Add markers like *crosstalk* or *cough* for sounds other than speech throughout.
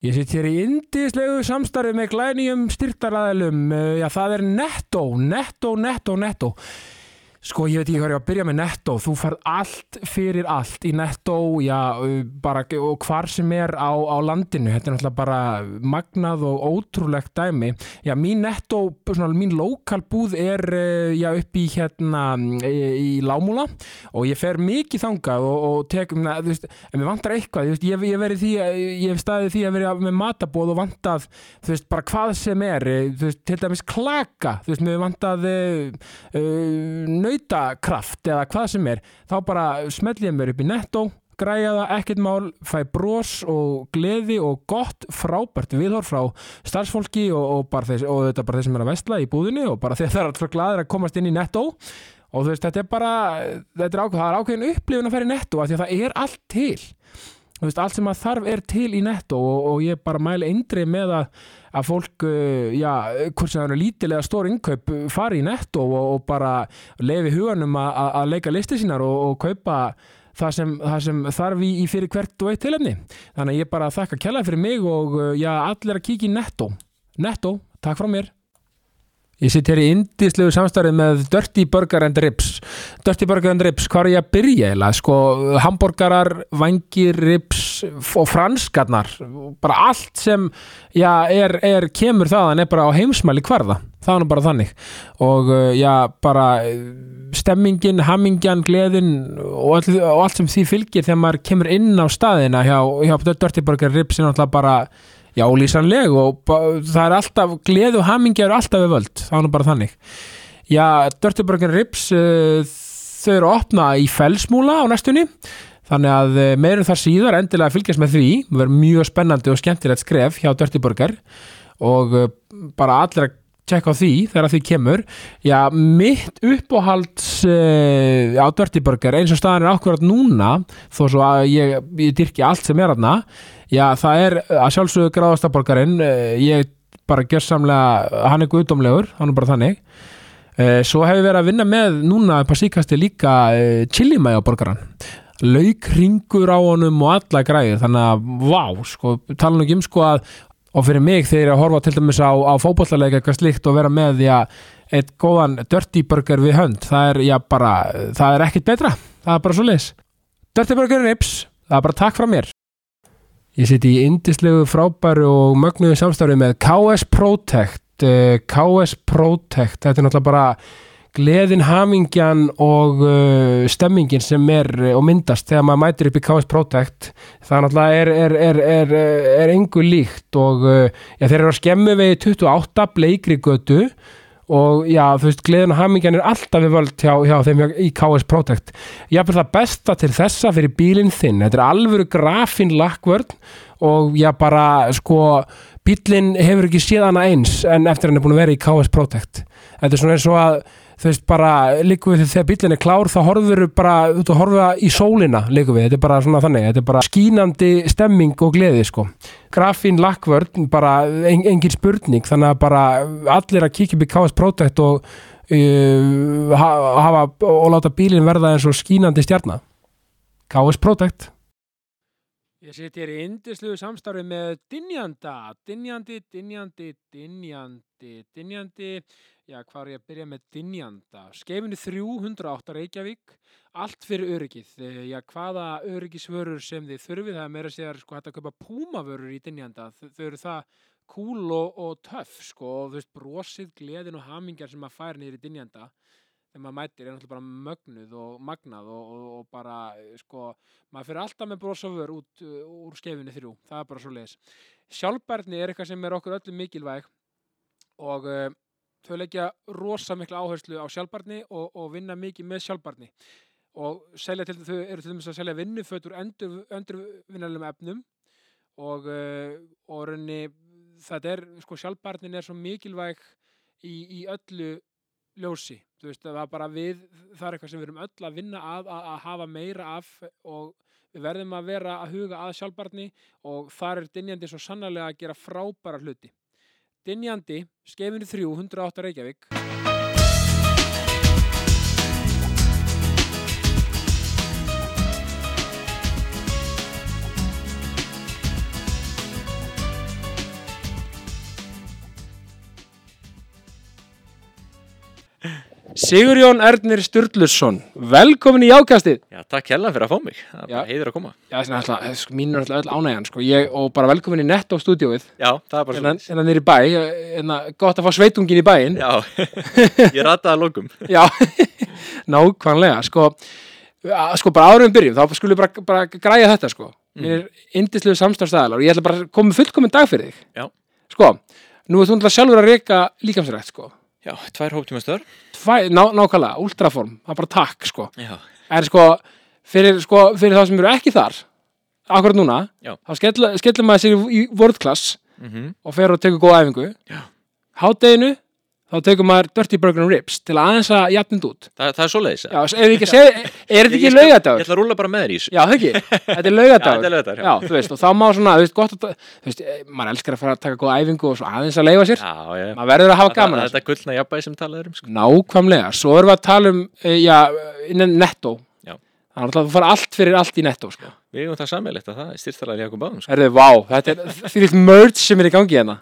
Ég sitt hér í indislegu samstarfi með glænýjum styrtaræðilum. Já, það er Netto, Netto, Netto, Netto. Sko, ég veit ekki hvað ég var að byrja með Netto. Þú farð allt fyrir allt í Netto, já, bara og hvar sem er á, á landinu. Þetta er náttúrulega bara magnað og ótrúlegt dæmi. Já, mín Netto, svona mín lokal búð er, já, upp í hérna í, Lámúla og ég fer mikið þangað og, og tekum, þú veist, en mér vantar eitthvað, veist, ég, ég því, ég hef staðið því að vera með matabóð og vantað, þú veist, bara hvað sem er, þú veist, til dæmis klaka, þú veist, mér vantað uh, nautakraft eða hvað sem er þá bara smell ég mér upp í netto græja það, ekkert mál, fæ bros og gleði og gott frábært viðhorf frá starfsfólki og, og, bara þeir, og þetta bara þeir sem er að vestla í búðinu og bara *laughs* þeir það er alltaf gladir að komast inn í netto og þú veist, þetta er bara þetta er, ákveð, er ákveðin upplifun að færa í netto af því að það er allt til. Þú veist, allt sem að þarf er til í netto og, og ég bara mæli eindrið með að, að fólk, uh, já, hvort sem það er lítilega stór innkaup, fari í netto og, og bara lefi huganum að, leika listi sínar og, og kaupa það sem, það sem þarf í, í fyrir hvert og eitt tilefni. Þannig að ég bara þakka kjalla fyrir mig og uh, já, allir að kíkja í netto. Netto, takk frá mér. Ég sitt hér í indislegu samstarfið með Dirty Burger and Ribs. Dirty Burger and Ribs, hvað er ég að byrja eða? Sko, hambúrgarar, vangir, ribs og franskarnar. Bara allt sem já, er, er, kemur þaðan er bara á heimsmæli hverða. Það er bara þannig. Og já, bara stemmingin, hamingjan, gleðin og, all, og allt sem því fylgir þegar maður kemur inn á staðina hjá, hjá Dirty Burger Ribs er náttúrulega bara já, lýsanleg og það er alltaf gleð og hamingja eru alltaf við völd, það er nú bara þannig. Já, Dirty Burger Ribs uh, þau eru að opna í felsmúla á næstunni. Þannig að uh, meirum þar síðar endilega fylgjast með því. Það verður mjög spennandi og skemmtilegt skref hjá Dirty Burger og uh, bara allir að tjekka á því þegar því kemur. Já, mitt uppáhalds á Dirty Burger eins og staðan er ákveðat núna þó svo að ég, ég dyrki allt sem er aðna Já, það er að sjálfsögðu gráðastaborgarinn, ég bara gjör samlega, hann er guðdómlegur, hann er bara þannig. Svo hefur við verið að vinna með núna på síkasti líka chilimæjaborgaran. Lauk ringur á honum og alla græðir, þannig að vá, sko, tala nú ekki um sko að, og fyrir mig þegar ég að horfa til dæmis á, á fókbóllalega eitthvað slikt og vera með, já, eitt góðan dirty burger við hönd, það er, já, bara, það er ekkit betra, það er bara svo leis. Dirty burger rips, það er bara takk frá mér. Ég siti í indislegu frábæru og mögnuðu samstafri með KS Protect KS Protect. Þetta er náttúrulega bara gleðin, hamingjan og uh, stemmingin sem er og myndast þegar maður mætir upp í KS Protect. Það náttúrulega er, er, er, er, engu líkt og já, þeir eru að skemmu vegi 28 bleikri götu og já, þú veist, gleðin og hamingjan er alltaf við völd hjá, hjá þeim í KS Protect. Ég hafði það besta til þessa fyrir bílinn þinn, þetta er alvöru grafin lakkvörn og já, bara sko, bílinn hefur ekki séð hana eins en eftir hann er búin að vera í KS Protect. Þetta er svona eins og að þú veist, bara líku við þegar bílinn er klár þá horfur við bara, veist, horfum við í sólina líku við, þetta er bara svona þannig þetta er bara skínandi stemming og gleði sko. Grafín lakkvörn, bara en, engin spurning, þannig að bara allir að kíkja upp í KS Protect og uh, hafa og láta bílinn verða eins og skínandi stjarnar KS Protect. Ég seti hér í indisluðu samstarfi með Dinjanda, Dinjandi, Dinjandi, Dinjandi, Dinjandi, já hvað er ég að byrja með? Dinjanda, skeifinu 308 Reykjavík, allt fyrir öryggið, já hvaða öryggisvörur sem þið þurfið, það er meira segja sko hægt að köpa púmavörur í Dinjanda, þau eru það cool og, og töff sko og þú veist brosið, gleðin og hamingjar sem maður fær í Dinjanda, þegar maður mætir er náttúrulega bara mögnuð og magnað og, og, og bara, sko, maður fyrir alltaf með brosofur út uh, úr skefinu þrjú, það er bara svo leiðis. Sjálfbærni er eitthvað sem er okkur öllum mikilvæg og uh, þau leggja rosa mikla áherslu á sjálfbærni og, og vinna mikið með sjálfbærni. Og selja til þau eru til dæmis að selja vinnufötur endur, endurvinnarlegum efnum og, uh, og raunni, þetta er, sko, sjálfbærnin er svo mikilvæg í, í öllu ljósi, þú veist, það er bara við það er eitthvað sem við erum öll að vinna að að, að hafa meira af og við verðum að vera að huga að sjálfbarni og þar er Dinjandi svo sannarlega að gera frábæra hluti Dinjandi, skefinu 3, 108 Reykjavík Sigurjón Ernir Sturluson, velkomin í Jákastið. Já, takk hella fyrir að fá mig. Það er bara heiður að koma. Já, það er alltaf, mín er alltaf öll ánægjan, sko, ég, og bara velkomin í Netto stúdíóið, Já, það er bara hérna, svo. hérna nýri bæ, hérna, gott að fá sveitungin í bæinn. Já, *laughs* ég rataði að lókum. Já, *laughs* nákvæmlega, sko, sko, bara árum byrjum, þá skulum við bara, bara græja þetta, sko. Mér er indislegu samstafstæðalar og ég ætla bara að koma með fullkomin dag fyrir þig. Já. Sko, nú er þú náttúrulega sjálfur að reyka líkamsrætt, sko. Já, tvær hóptíma stöður. Tvæ, ná, nákvæmlega, ultraform, það er bara takk, sko. En sko, fyrir, sko, fyrir þá sem eru ekki þar, akkurat núna, Já. þá skellum skell maður sér í, world class Mm og fer og tekur góða æfingu. Já. Þá tekur maður Dirty Burger and Ribs til að aðeins að jafnind út. Það, það er. Já, ekki *laughs* að segja, er þetta ekki Ég laugadagur? ætla að rúla bara með þér í þessu. Já, það ekki, þetta er *laughs* Já, laugadagur. þetta er laugardagur, já. Já, þú veist, og þá má svona, þú veist, gott að, þú veist, eh, maður elskar að fara að taka góða æfingu og svo aðeins að leifa sér. Já, já. Maður verður að hafa gaman Þetta er gullna jafnbæði sem talaður um, sko. Nákvæmlega, svo erum við að tala um, eh, já, innan netto. Já. Þannig að þú fara allt fyrir allt í netto, sko. Við eigum það sammeilegt að það er styrstalega okkur báðum, sko. Herðu, vá, þetta er litt merge sem er í gangi hérna.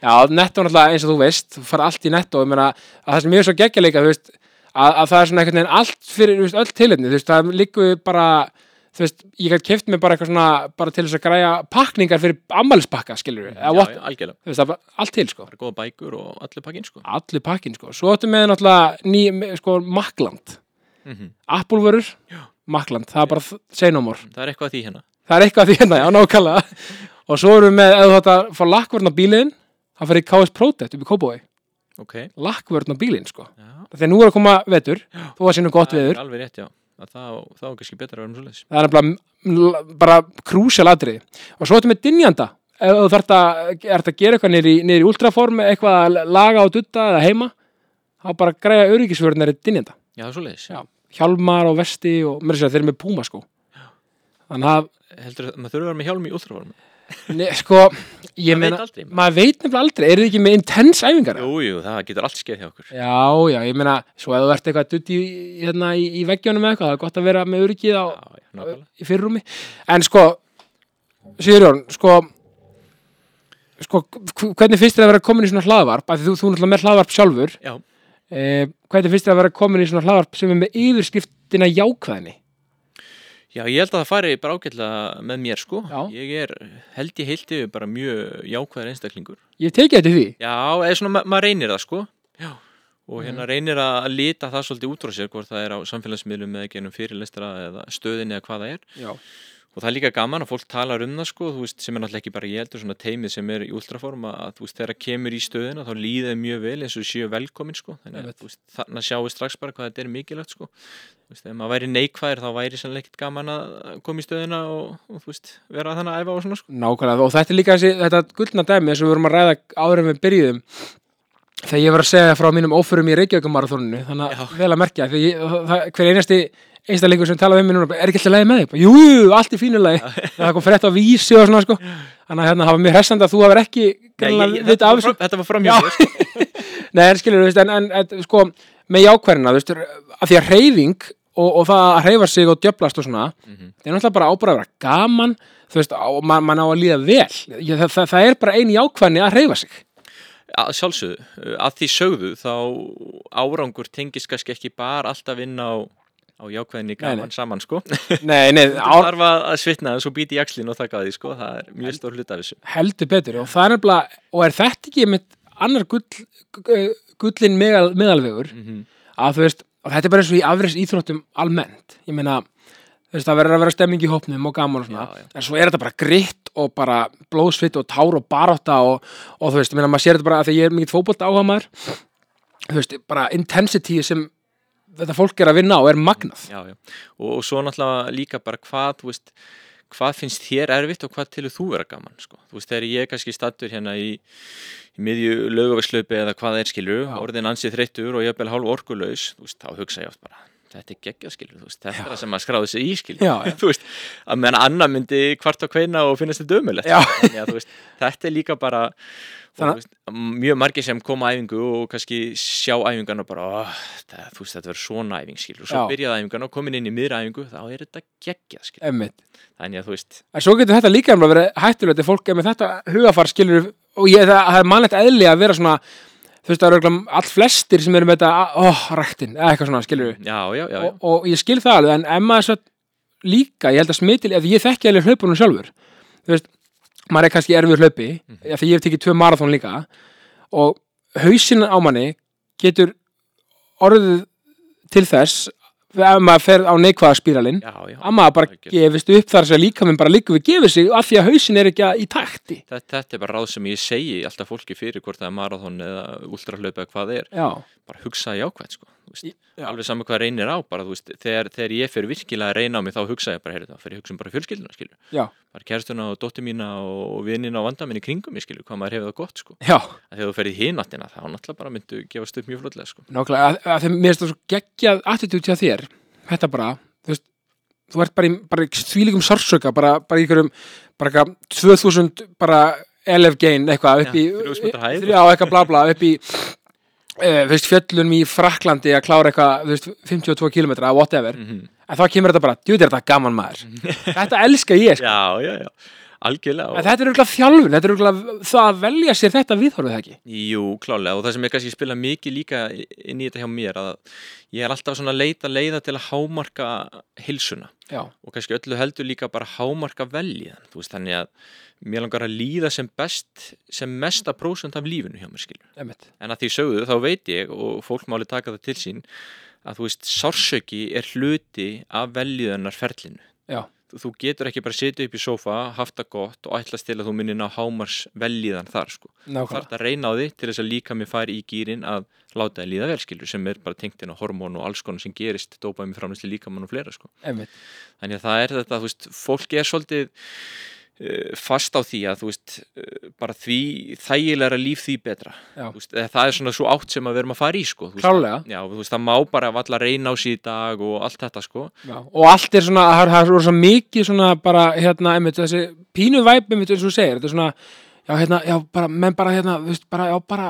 Já, netto náttúrulega eins og þú veist, þú fara allt í netto, ég meina að það sem ég er svo geggja líka, þú veist, að, að það er svona einhvern veginn allt fyrir, þú veist, öll tilefni, þú veist, það líku bara, þú veist, ég gæti keft mig bara eitthvað svona, bara til þess að græja pakningar fyrir ammælispakka, skilur við, Já, já, það er allt til, sko. Það er góða bækur og allir pakkin, sko. Allir pakkin, sko. Svo áttum við náttúrulega ný, sko, Makland, Mm Appulvörur, Makland, það er bara say no more. Það er eitthvað að því hérna. Það er eitthvað að því hérna, já, nákvæmlega. og svo erum við með, ef þú þetta fá lakkvörn á bílinn, það fyrir KS Protect upp í Kópói. Ok. Lakkvörn á bílinn, sko. Já. Þegar nú er að koma vetur, þú var sínum gott er veður. Alveg rétt, já. Þá er kannski betra að vera um svoleiðis. Það er nefnilega bara krúsjál atriði. Og svo erum við dynjanda. Ef þú þarft að, að gera eitthvað niður í, ultraform, eitthvað að laga og dutta eða heima, þá bara græja öryggisvörðnari dynjanda. Já, það er svoleiðis. Já. Hjálmar og vesti og mér sér að þeir eru með púma, sko. Þannig að, Heldur að maður þurfa að vera með hjálm í últraform? ne, sko, ég Maður meina, veit aldrei. maður veit nefnilega aldrei, eru þið ekki með intense æfingar? Jú, jú, það getur allt skeið hjá okkur. Já, já, ég meina, svo ef þú ert eitthvað dutt í, hérna, í, í veggjónum eða eitthvað, það er gott að vera með öryggið á, Já, já, nákvæmlega. í fyrirrúmi. En sko, Sigurjón, sko, sko, hv- hvernig finnst þér að vera komin í svona hlaðvarp? Af því þú, þú náttúrulega með hlaðvarp sjálfur. Já. Eh, hvernig finnst þér að vera komin í svona hlaðvarp sem er með yfirskriftina jákvæðinni? Já, ég held að það fari bara ágætlega með mér, sko. Já. Ég er, held ég heilt yfir bara mjög jákvæður einstaklingur. Ég tekið þetta því. Já, eða svona, ma maður reynir það, sko. Já. Og hérna reynir að lita það svolítið út frá sér, hvort það er á samfélagsmiðlum eða genum fyrirlestra eða stöðinni eða hvað það er. Já. Og það er líka gaman að fólk talar um það, sko, veist, sem er náttúrulega ekki bara ég heldur svona teimið sem er í ultraform að, veist, þegar kemur í stöðina þá líðið mjög vel eins og séu velkomin, sko. Þannig að, þarna sjáu strax bara hvað þetta er mikilvægt, sko. Ef maður væri neikvæður þá væri sannlega ekkert gaman að koma í stöðina og, og veist, vera þannig að æfa og svona, sko. Nákvæmlega, og þetta er líka þessi, þetta gullna dæmi sem við vorum að ræða áður en við byrjuðum þegar ég var að segja frá mínum óförum í Reykjavíkumarathoninu þannig Já. að vel að merkja ég, það, hver einasti einstaklingur sem talaði um mig núna er ekki alltaf leiði með þig, jú, allt í fínu lagi. Það kom frétt á vísi og svona sko. Þannig að hérna hafa mér hressandi að þú hafur ekki þetta, af var þetta var fram Já. hjá mér, sko. *laughs* Nei, en skilur, veist, en, en, sko með veist, að því að hreyfing og, og það að hreyfa sig og djöblast og svona, Mhm. það er náttúrulega bara ábæða að vera gaman, þú veist, og man, man á að líða vel, Ég, það, það, það er bara ein jákvæðni að hreyfa sig. Að sjálfsögðu, að því sögðu þá árangur tengist kannski ekki bara alltaf inn á, á jákvæðinni Nei, gaman saman sko. *laughs* Nei, nei, á, þarf að svitna og svo býti í axlin og taka því sko, það er mjög stór hlut af þessu. heldur betur. Og er nefnilega, og er þetta ekki með annar gull, gu- gullin meðal, meðalvegur? Mm að þú veist, þetta er bara eins og í afræðs íþróttum almennt, ég meina þú veist, það verður að vera stemming í hópnum og gaman og svona, Já, já. en svo er þetta bara gritt og bara blóðsvitt og tár og barótta og, og þú veist, ég meina, maður sér þetta bara að því ég er mikið fótbolt áhuga maður þú veist, bara intensity sem þetta fólk er að vinna á er magnað já, já. Og, og svo náttúrulega líka bara hvað veist, hvað finnst þér erfitt og hvað tilur þú vera gaman sko. þú veist, þegar ég kannski stattur hérna í, í miðju lögaverslaupi eða hvað er skilur, orðin ansið þreyttur og ég er vel hálf veist, þá hugsa ég oft bara þetta er geggjað skilur, þú veist, þetta er það sem maður skráði sig í skilur, *laughs* þú veist að meðan annar myndi kvart á kveina og finnast þetta Já. þannig að veist þetta er líka bara og, veist, mjög margir sem koma æfingu og kannski sjá æfingan og bara oh, það, þú veist, þetta verður svona æfing skilur. Og svo Já. byrjaði æfingan og komin inn í miðra æfingu þá er þetta geggjað skilur, þannig að þú veist En svo getur þetta líka verið hættulegt ef fólk er með þetta hugafar skilur og ég, það, það er mannlegt eðli að vera svona þú veist, það eru all flestir sem eru með þetta, ó, ræktin, eða eitthvað svona, skilur já, já, já, já. og, og ég skil það alveg, en ef maður svo líka, ég held að smitil, ef ég þekki alveg hlaupunum sjálfur, þú veist maður er kannski erfið hlaupi, mm Mhm. því ég hef tekið tvö marathón líka og hausinn á manni getur orðið til þess ef maður fer á neikvæða spíralinn að maður bara Algjörlega. gefist upp þar sem líka minn bara líka við gefið sig af því að hausinn er ekki í takti. Þetta, þetta er bara ráð sem ég segi alltaf fólki fyrir hvort það er marathon eða ultrahlaup eða hvað er, já, bara hugsa jákvæmt sko, þú veist. alveg saman hvað reynir á bara, þú veist, þegar, þegar ég fer virkilega að reyna á mig þá hugsa ég bara, heyrðu það, fyrir ég hugsa um bara fjölskylduna skilur, já, bara kærstuna og dóttir mína og vinnina og vandamenn í kringum mig skilur, hvað maður hefur það gott sko, já. Að þegar þú ferð í hináttina þá náttúrulega bara myndu gefast upp mjög flotlega sko, nákvæmlega, að, að þeim, mér finnst það svo geggjað attitút hjá þér, þetta bara þú veist, þú ert bara í, bara í þvílíkum sársöka, bara, bara í einhverjum bara eitthvað 2000 bara LF gain eitthvað upp í Já, 3000 metra hæð. já, eitthvað bla bla, upp í veist, fjöllunum í Fraklandi að klára eitthvað, þú veist, 52 km whatever, mm en þá kemur þetta bara djúið er þetta gaman maður, *laughs* þetta elska ég sko. já, já, já, algjörlega og, þetta er auðvitað þjálfun, þetta er auðvitað það að velja sér þetta viðhorfið ekki? Jú, klálega og það sem ég kannski spila mikið líka inn í þetta hjá mér að ég er alltaf svona leita leiða til að hámarka hilsuna já, og kannski öllu heldur líka bara hámarka veljiðan, þú veist, þannig að mér langar að líða sem best sem mesta prósent af lífinu hjá mér skilur emitt en að því sögðu þá veit ég og fólk máli taka það til sín að þú veist, sársöki er hluti af veljiðanar ferlinu já, þú, getur ekki bara setja upp í sófa, haft það gott og ætlast til að þú myndir ná hámars veljiðan þar sko. Þarf að reyna á því til þess að líka mér fari í gýrin að láta það líða vel skilur sem er bara tengt inn á hormón og alls konar sem gerist dópaði með framlæsli líkamann og fleira sko. emitt, þannig að það er þetta, þú veist, fólki er svolítið fast á því að þú veist, uh, bara því þægilega líf því betra. Veist, eða það er svona svo átt sem að við erum að fara í sko, Klárlega. já, veist, það má bara valla reyna á síð dag og allt þetta sko. Já, og allt er svona, það er- það er svo mikið svona bara, hérna, einmitt, þessi pínu væp, einmitt, eins og segir, þetta er svona já, hérna, já, bara, menn bara, hérna, veist, bara, já, bara,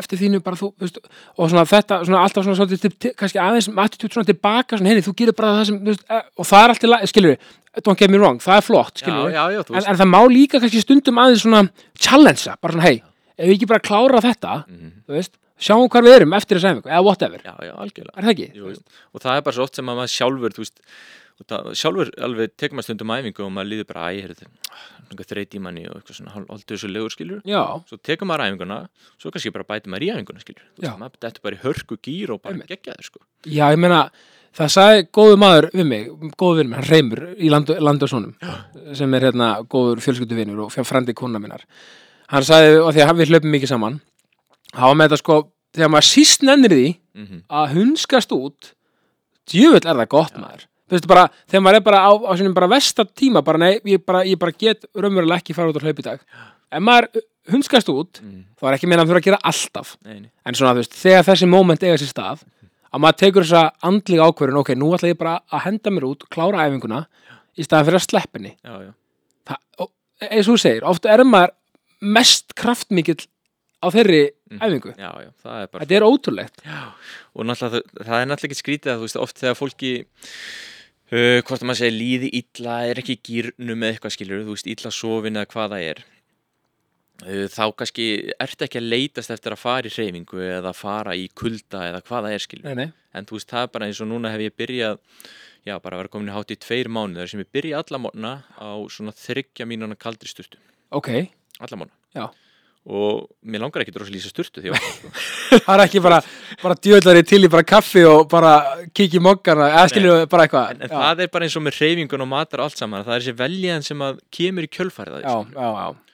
eftir þínu, bara þú, veist, og svona þetta, svona alltaf svona, svona, svona kannski aðeins, attitút svona tilbaka, svona, henni, þú gerir bara það sem, veist, eh, og það er allt í lagi, skilur við, don't get me wrong, það er flott, skilur við, en, en það má líka kannski stundum aðeins svona challengea, bara svona, hei, ef við ekki bara klára þetta, Mhm. þú veist, sjáum hvar við erum eftir þess aðeins, eða whatever, já, já, algjörlega er það ekki? Jú, jú. og það er bara svo oft sem að maður sjálfur þú veist, sjálfur alveg tekur maður stundum æfingu og maður líður bara æ, heyrðu, einhver þreyt í manni og eitthvað svona hálfðu þessu legur skilur Já, svo tekur maður æfinguna, svo kannski bara bætir maður í æfinguna skilur, þú veist, maður dettur bara í hörku gýr og bara gegja þér sko. Já, ég meina, það sagði góðu maður við mig, góðu vinnur, hann Reymur í landu, Landurssonum, sem er hérna góður fjölskylduvinur og frandi kuna minnar. Hann sagði, og því að við hlöpum mikið saman, hafa með þetta sko, þegar maður síst nennir því mm að hunskast út, djöfull er það gott maður. Þú veist bara, þegar maður er bara á, á sínum bara vestar tíma, bara nei, ég bara, ég bara get raunverulega ekki fara út á hlaup í dag. Ef maður hunskast út, mm, þá er ekki meina að hann þurfa að gera alltaf nei, nei. en svona þú veist, þegar þessi moment eiga sér stað að maður tekur þessa andliga ákvörðun ok, nú ætla ég bara að henda mér út klára æfinguna í staðan fyrir að Já, já. Það, og, eins og þú segir, oft er maður mest kraftmikill á þeirri Mhm. æfingu já, já, það er bara þetta er ótrúlegt og náttúrulega það, það er náttúrulega ekki skrítið að þú veist oft þegar fólki uh, hvort að maður segir líði illa er ekki gýrnum með eitthvað skilur þú veist illa sofin eða hvað það er. Uh, þá kannski ertu ekki að leitast eftir að fara í hreyfingu eða fara í kulda eða hvað það er nei. en þú veist það er bara eins og núna hef ég byrjað já bara vera komin í hátt í tveir mánuðar sem ég byrja alla morgna á svona þryggja mínuna kaldri sturtu. Ok, alla morgna. Já. Og mér langar ekki drosa lýsa sturtu því að *laughs* það er ekki bara bara djöðlari til í bara kaffi og bara kikið moggana, eða skilur bara eitthvað. En, en það er bara eins og með hreyfingun og matar allt saman það er þessi veljaðan sem kemur í kjölfærið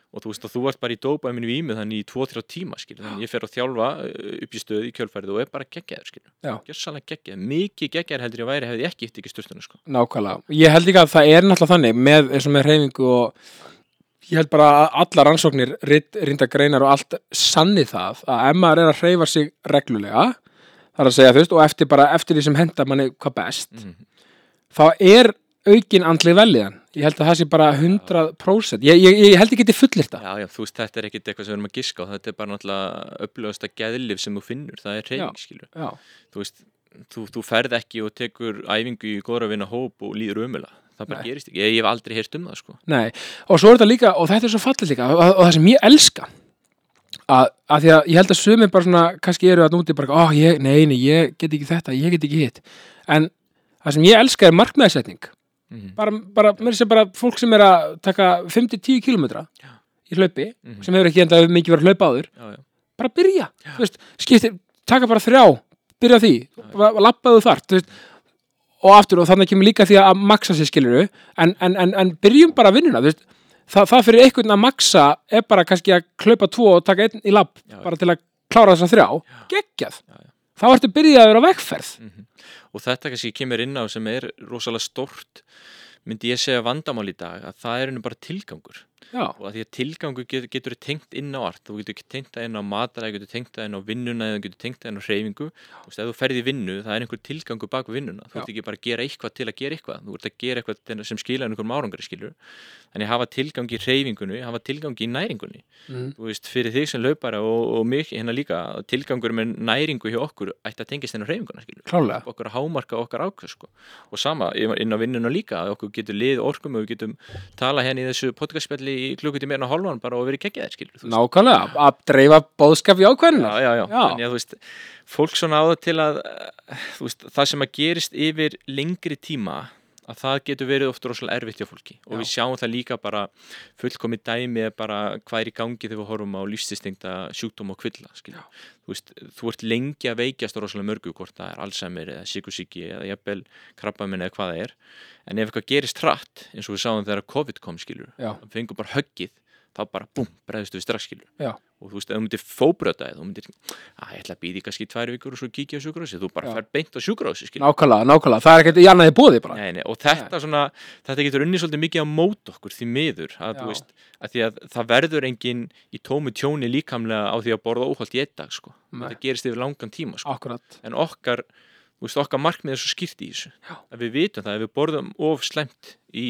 og þú veist að þú ert bara í dópa minn vímu þannig í 2-3 tíma skilur þannig ég fer að þjálfa uh, upp í stöð í kjölfærið og er bara geggjaður skilur Já. gjörsalega geggjaður, mikið geggjaður heldur ég væri hefði ekki eftir ekki sturtuna sko. Nákvæmlega ég held að og og bara að alla rannsóknir rinda greinar og allt sanni það að maður er að hreyfa sig reglulega þar að segja þú veist og eftir bara eftir því sem henda manni hvað best Mhm. þá er aukin andli velliðan ég held að það sé bara 100% ég, ég, ég held ekki til fullir það. Já, já, þú veist, þetta er ekkit eitthvað sem við erum að giska á. Þetta er bara náttúrulega upplöðasta geðlif sem þú finnur, það er hreyfing, skilur já, þú veist, þú, þú ferð ekki og tekur æfingu í góðra vinna hóp og líður umula, það bara Nei. gerist ekki. Ég, ég hef aldrei heyrt um það, sko. Nei. Og svo er þetta líka, og þetta er svo fallið líka og, og það sem ég elska að, að því að ég held að sumir bara svona kannski eru að núti bara, ó, ég, nei, nei, ég get ekki þetta, ég get ekki hitt. En það sem ég elska er markmiðasetning. Mhm. bara, bara, mér sé bara fólk sem er að taka 5-10 kilometra í hlaupi, Mhm. sem hefur ekki enda mikið verið að hlaupa áður, Já, já, bara byrja. Þú veist, skiptir, taka bara þrjá byrja því, lappaðu þart þú veist, og aftur og þannig kemur líka því að maksa sér skiluru en, en, en, en byrjum bara vinnuna veist, það, fyrir einhvern að maksa er bara kannski að klaupa tvo og taka einn í lapp bara til að klára þess að þrjá geggjað, Já, já. þá ertu byrjaður á vegferð. Mhm. og þetta kannski kemur inn á sem er rosalega stórt myndi ég segja vandamál í dag að það er henni bara tilgangur já, og að því að tilgangur getur, getur tengt inn á allt þú getur tengt það inn á mataræði, getur tengt það inn á vinnuna eða getur tengt það inn á hreyfingu. Þú veist, ef þú ferði í vinnu, það er einhver tilgangur bak vinnuna, þú ert ekki bara að gera eitthvað til að gera eitthvað, þú ert að gera eitthvað sem skila einhverjum árangri skilur þannig hafa tilgangi í hreyfingunni, hafa tilgangi í næringunni. Mm. þú veist, fyrir þig sem laupara og, og mig hérna líka, tilgangur með næringu hjá okkur ætti að tengist inn á á hérna í meira en hálfan bara og verið kekkjaðir skilur þú veist. nákvæmlega, að dreifa bóðskap í ákveðina já, já, já. Já. Þannig að þú veist fólk svona á það til að eh, þú veist, það sem að gerist yfir lengri tíma að það getur verið oft rosalega erfitt hjá fólki. Og Já. við sjáum það líka bara fullkomið dæmi bara hvað er í gangi þegar við horfum á lífstistingta sjúkdóm og kvilla þú veist, þú ert lengi að veikjast rosalega mörgu hvort það er Alzheimer eða sykusíki eða jafnvel krabbaminn eða hvað það er. En ef eitthvað gerist hratt eins og við sáum þegar COVID kom skilur það fengur bara höggið þá bara búm, bregðustu við strax skilur Já. og þú veist, ef þú myndir fóbröta eða þú myndir, að ég ætla að býði kannski tvær vikur og svo kíkja á sjúkrahúsi, þú bara Já. fer beint á sjúkrahúsi skilur nákvæmlega, nákvæmlega, það er ekkert í annaði bóði bara Nei, nei, og þetta svona, þetta getur unni svolítið mikið á mót okkur því miður að, Já. þú veist, að því að það verður engin í tómu tjóni líkamlega á því að borða óhald í einn dag sko. Nei. þetta gerist yfir langan tíma sko. akkurat, en okkar, þú veist, okkar markmið er svo skýrt í þessu Já. að við vitum það, ef við borðum of slemt í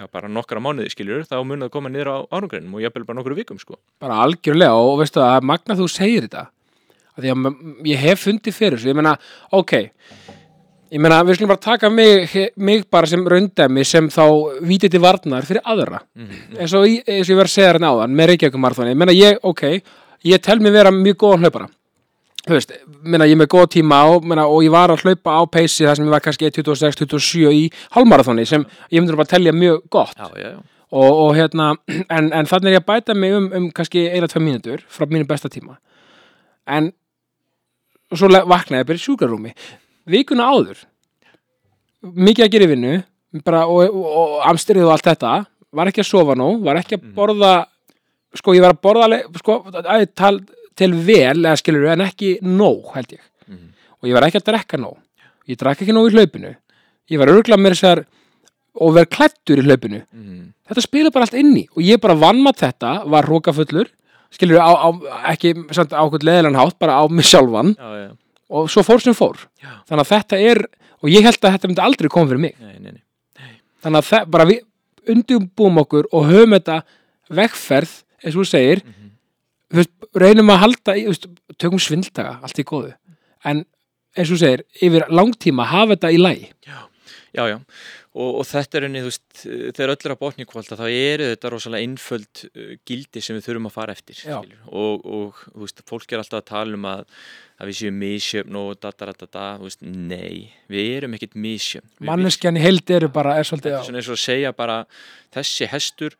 já, bara nokkra mánuði skiljur þá mun það koma niður á árangreinum og jafnvel bara nokkru vikum sko. bara algjörlega og veistu að magna þú segir þetta. Að því að ég hef fundið fyrir þessu, ég meina, ok ég meina, við skulum bara taka mig, mig bara sem raundæmi sem þá vítið til varnar fyrir aðra. Mm eins og, í- eins og ég verið að segja hérna áðan með Reykjavík Marathoni, ég meina ég, ok ég tel mig vera mjög góðan hlaupara þú veist, meina ég er með góð tíma og, meina, og ég var að hlaupa á peysi þar sem ég var kannski 1.26-27 í hálmarathoni sem ég myndur bara að telja mjög gott. Já, já, já, og, og hérna, *clears throat* en, en þannig er ég að bæta mig um, um kannski eina, tvei mínútur frá mínu besta tíma. En svo le- vaknaði ég bara í sjúkrarúmi. Vikuna áður mikið að gera í vinnu bara, og, og, og amstyrið og allt þetta var ekki að sofa nú, var ekki að Mhm. borða sko ég var að borða sko, að, tal, til vel eða skilur en ekki nóg held ég. Mm og ég var ekki að drekka nóg. Ég drakk ekki nóg í hlaupinu. Ég var örgulega með þessar og verið klættur í hlaupinu. Mm þetta spila bara allt inn í. Og ég bara vann maður þetta, var hrókafullur skilur á, á, ekki samt á okkur leðilegan hátt, bara á mig sjálfan. Já, já, og svo fór sem fór. Já. þannig að þetta er, og ég held að þetta myndi aldrei koma fyrir mig, nei, nei, nei. Þannig að það, bara við undirbúum okkur og höfum þetta vegferð, eins og þú segir Mhm. þú veist, reynum að halda í, veist, tökum svinddaga, allt í góðu. En eins og segir, yfir langtíma hafa þetta í lagi. Já, já, já. Og, og þetta er henni, þú veist, þegar öll er að botni kválta þá eru þetta rosalega einföld uh, gildi sem við þurfum að fara eftir og, og þú veist, fólk er alltaf að tala um að, að við séum misjöfn og dataratata, þú veist, nei við erum ekkit misjöfn. Við- manneskjan í heild eru bara, er svolítið já, svona eins og að segja bara þessi hestur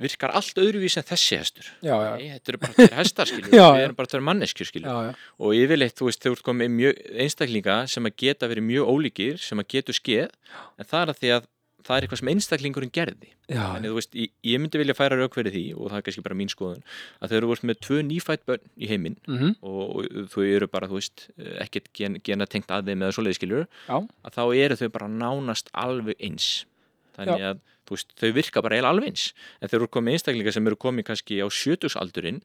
virkar allt öðruvísi en þessi hestur já, já, Nei, þetta eru bara tveir hestar, skilur *laughs* Já, við já. erum bara tveir manneskjur, skilur já, já. og yfirleitt, þú veist, þau ert komið mjög einstaklinga sem að geta verið mjög ólíkir sem að getur skeð, en það er að því að það er eitthvað sem einstaklingurinn gerði já, þannig, þú veist, ég, ég myndi vilja færa rauk fyrir því og það er kannski bara mín skoðun að þau eru vort með tvö nýfætt börn í heiminn Mhm. og, og þau eru bara, þú veist ekkert gen, gena tengt að þeim eða svoleiði skiljur Já. að þá eru þau bara nánast alveg eins þannig að þú veist, þau virka bara eiginlega alveg eins en þeir eru komið einstaklingar sem eru komið kannski á sjötugsaldurinn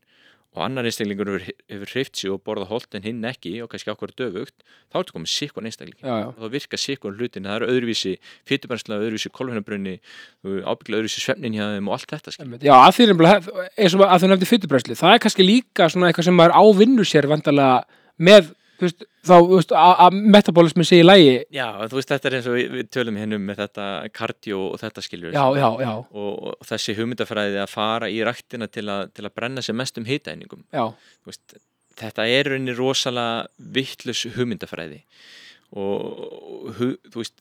og annar einstaklingur hefur, hreift sig og borðað holt en hinn ekki og kannski ákveður döfugt þá ertu komið sikkun einstakling þá virka sikkun hlutin, það eru öðruvísi fytubærsla, öðruvísi kolfinabrunni ábyggla öðruvísi svefnin hjá þeim og allt þetta. Einmitt. Já, að því nefndi fytubræsli, það er kannski líka svona eitthvað sem maður ávinnur sér vandarlega með veist, þá, þú veist, að metabolismi sé í lægi Já, þú veist, þetta er eins og við, við tölum hennum með þetta kardio og þetta skilur já, já, já, og, og þessi hugmyndafræði að fara í ræktina til að, til að brenna sér mest um veist, þetta er rauninni rosalega vittlus hugmyndafræði. Og, hu- þú veist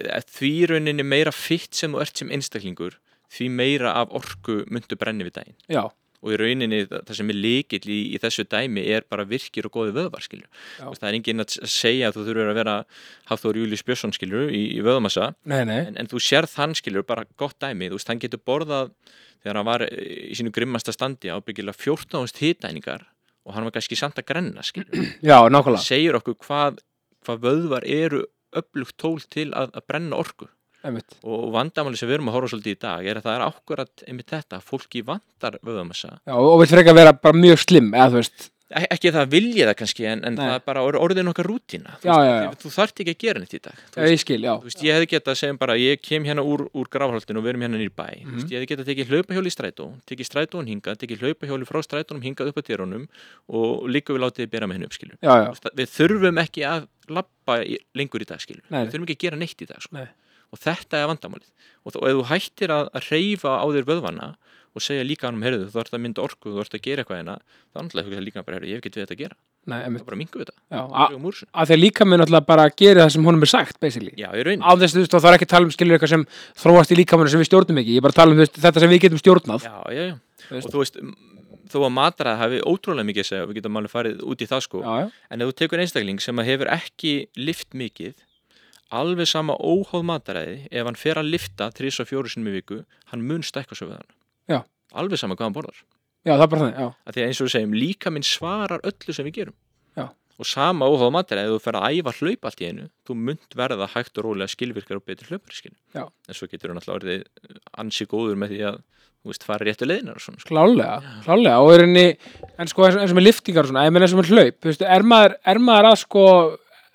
eh, því rauninni meira fitt sem þú ert sem einstaklingur því meira af orku myndu brenni við daginn. Já, og í rauninni það það sem er líkill í, í þessu dæmi er bara virkir og góði vöðvar skilju. Það er enginn að segja að þú þurfur að vera Hafþór Július Björnsson skilju í, í nei en, en þú sérð hann skilur bara gott dæmi. Þú veist hann getur borðað þegar hann var eh, í sínu grimmasta standi ábyggilega 14 hitæningar og hann var kannski samt að grenna skilur *clears throat* já, nákvæmlega, segir okkur hvað, hvað vöðvar eru öflugt tól til að, að brenna orku einmitt og vandamáli sem við erum að horfa svolítið í dag er að það er akkurat einmitt þetta að fólki vandar vöðamassa já, og við frekar vera bara mjög slim eða þú veist, E- ekki að það vilja það kannski en, en það er bara or- orðin okkar rútína þú, þú- þarft ekki að gera neitt í dag þú veist, ég skil, veist, ég hefði getað að segja bara, ég kem hérna úr, úr grafhaldinu og við erum hérna nýr bæ. Mm Mhm. veist, ég hefði getað að tekið hlaupahjóli í strætó, tekið strætóun hingað, tekið hlaupahjóli frá strætónum hingað upp að dyrunum og líka við látið bera með henni upp, Við þurfum ekki að labba í, lengur í dag. Nei. Við þurfum ekki að gera neitt í dag, sko. Nei. Og þetta er vandamálið. Og, og ef þú hættir að, að reyfa á þér vöðvana og segja líka hann um, heyrðu, þú ert að mynda orku, þú ert að gera eitthvað hérna, þá er hugsa líka bara, heyrðu, ég hef ekki við þetta að gera. nei, Það er bara mingu við þetta. að að líka minn alltaf bara gera það sem honum er sagt, Já, á þess, og það er ekki að tala um skilur eitthvað sem þróast í líkamannu sem við stjórnum ekki, ég er bara að tala um þetta sem við getum stjórnað Já, já, já. Þú og þú veist þó að matræð hafi ótrúlega mikið að segja og við getum alveg farið út í það sko já, já, en ef þú tekur einstakling sem að hefur ekki lift mikið alveg sama óháð matræði ef hann fer að lifta 3-4 sinni í viku hann mun stækka svo við hann Já. alveg sama hvað hann borðar já, það er bara þannig, já, því að eins og við segjum líka minn svarar öllu sem við gerum Já. og sama óháð matræði ef þú fer að æfa hlaup allt í einu þú munt verða hægt og rólega skilvirkar og betri hlaupar skil Já. en svo getur hann alltaf orðið ansi góður með því að þú veist, fara réttu leiðinar og svona sko. klálega, klálega og er henni, en sko eins og með liftingar og svona,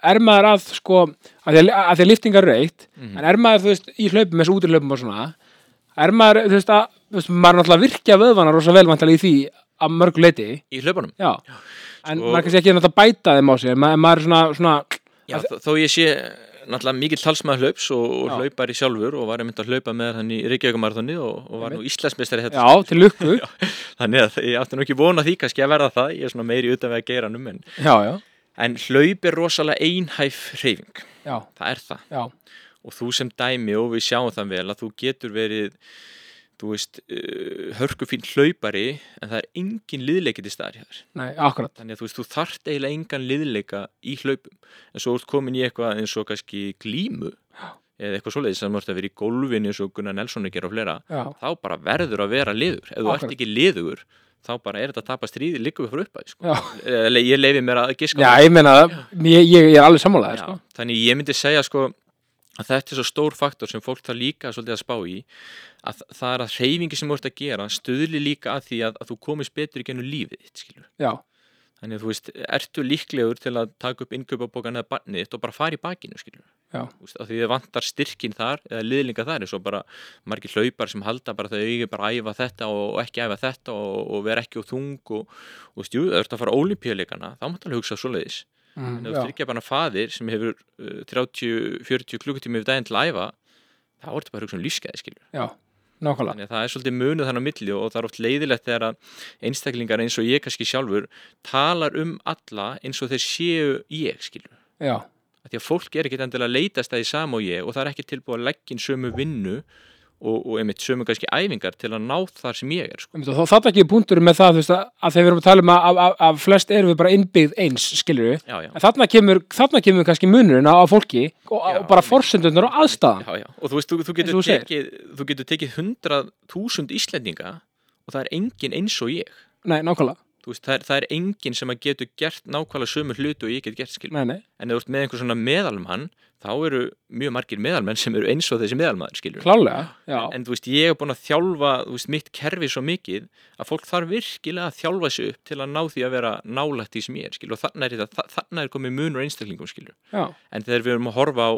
ég eins og er maður, að sko að að því að, að, að liftingar eru eitt Mhm. en er maður, þú veist, í hlaupum, þessu útihlaupum og svona er maður, þú veist, að þú veist, maður er náttúrulega að virkja vöðvana rosa vel vantilega í því að mörgu leiti, í hlaupunum? Já. En Sko- maður kannski ekki náttúrulega að bæta þeim á sig en maður, er svona, svona Já, þó, þó ég sé náttúrulega mikill talsmaður hlaups og, og Já. hlaupari sjálfur og var einmitt að hlaupa með hann í Reykjavíkumarþunni og, og var nú Íslandsmeistari í þetta já, til lukku, *laughs* þannig að ég átti nú ekki vona því kannski að verða það. Ég er svona meiri utan við að gera num en, já, já, en hlaup er rosalega einhæf hreyfing, já, það er það. Já, og þú sem dæmi og við sjáum það vel að þú getur verið þú veist, uh, hörkufín hlaupari en það er engin liðleiki til staðar nei, akkurat. Þannig að þú veist, þú þarft eiginlega engan liðleika í hlaupum. En svo ert komin í eitthvað eins og kannski glímu eða eitthvað svoleiðis sem ert að vera í gólfinu eins og Gunnar Nelson er gera og fleira. Já, þá bara verður að vera liður. Ef þú Akkurat. ert ekki liður þá bara er þetta að tapa stríði líka við frá uppæði sko. ég leifi mér að giska já, ég meina ég, ég, er alveg sammálaðið, sko. þannig ég myndi segja sko að þetta er svo stór faktor sem fólk þarf líka svolítið að spá í að það er að hreyfingi sem þú ert að gera stuðli líka að því að, að þú komist betur í gennum lífið þannig að þú veist, ertu líklegur til að taka upp innkaupabókan eða barnið og bara fara í bakinu skilur Af því þið vantar styrkin þar eða liðlinga þar eins og bara margir hlaupar sem halda bara þau eigi bara æfa þetta og, ekki æfa þetta og, og vera ekki á þung og, og veist, jú, það ert að fara ólimpíuleikana þá máttu alveg hugsa svoleiðis. Mm, en ef þú styrkja bara faðir sem hefur uh, 30-40 klukkutími yfir daginn til að æfa þá ertu bara að hugsa um lífskeiði skilur já, nákvæmlega. Þannig að það er svolítið munuð þannig á milli og það er oft leiðilegt þegar að einstaklingar eins og ég kannski sjálfur talar um alla eins og þeir séu ég skilur já, Af því að fólk er ekkit endilega að leitast það í sama og ég og það er ekki tilbúið að leggja inn sömu vinnu og, og einmitt sömu kannski æfingar til að ná þar sem ég er sko. Þá þarf ekki punktur með það veist, að, að þegar við erum að tala um að, að, að, að flest erum við bara innbyggð eins, skilur við þarna kemur, þarna kemur kannski munurinn á, fólki og, Já, og bara einmitt. forsendunar og aðstæðan og þú veist, þú, þú, getur tekið, þú getur tekið 100.000 Íslendinga og það er engin eins og ég. Nei, nákvæmlega, veist, það, er, það er engin sem að getur gert nákvæmlega sömu hlutu og ég get gert skil nei, nei, en ef þú ert með einhver svona meðalmann þá eru mjög margir meðalmenn sem eru eins og þessi meðalmaður skilur. Klálega en, þú veist, ég hef búin að þjálfa veist, mitt kerfi svo mikið að fólk þarf virkilega að þjálfa sig upp til að ná því að vera nálægt því sem ég er skilur. Og þannig er, er komið munur einstaklingum skilur. Já, en þegar við erum að horfa á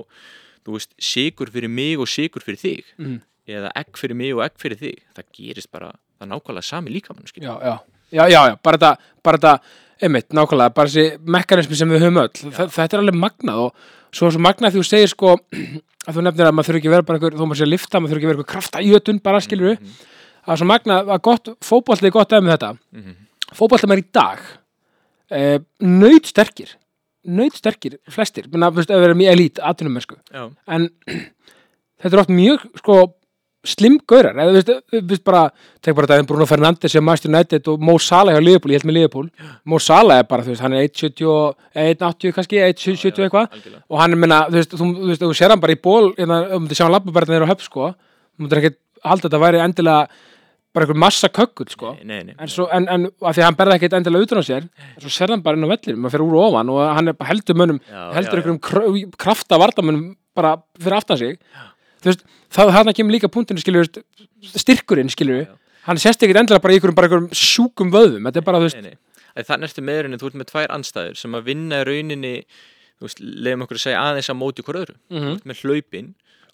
veist, sigur fyrir mig og sigur fyrir þig Mhm. eða egg fyrir mig og egg fyrir þig það gerist bara, það nákvæmlega sami líkamann skilur. Já, já já, já, já, bara þetta, bara þetta einmitt, nákvæmlega, bara þessi mekanismi sem við höfum öll, Þa, þetta er alveg magnað og svo svo magnað því þú segir sko *clears throat* að þú nefnir að maður þurfi ekki að vera bara einhver þó maður sé að lifta, maður þurfi ekki að vera einhver krafta jötun bara skilur við, það er svo magnað að gott, fótbolti er gott dæmi um þetta. Mhm. fótbolti er í dag e, nöyt sterkir nöyt sterkir, flestir, menna, þú veist, ef við erum í elít, atvinnumennsku Já, en *clears throat* þetta er oft mjög sko þú veist bara daginn Bruno Fernandes sem Master United og Mo Salah hjá Liverpool, ég held með Liverpool. Mo Salah er bara, þú veist, hann er 1.70 og- eh, 1.80 kannski, 1.70 eitthvað. og hann er minna, þú veist, þú, sér hann bara í ból, um þetta sjá hann labba bara neyra á höf, sko, þú myndir ekki halda að þetta væri endilega bara einhver massa kökkull, sko, Nei, nei, nei. En svo, en, en að því að hann berða ekkert endilega utan á sér, en svo sér hann bara inn á vellir, maður fyrir úr og ofan og hann er heldur mönnum, heldur einhverjum kr krafta vardamönnum bara fyrir aftan sig veist, það hann kemur líka punktinu skilur, styrkurinn skilur Já, hann sést ekkert endilega bara í einhverjum, einhverjum sjúkum vöðum, þetta er bara, þú veist. Þannig ertu með rauninni, þú ert með tvær anstæður sem að vinna rauninni, þú veist, leiðum okkur að segja aðeins að móti hvort öðru. Þú ert með hlaupin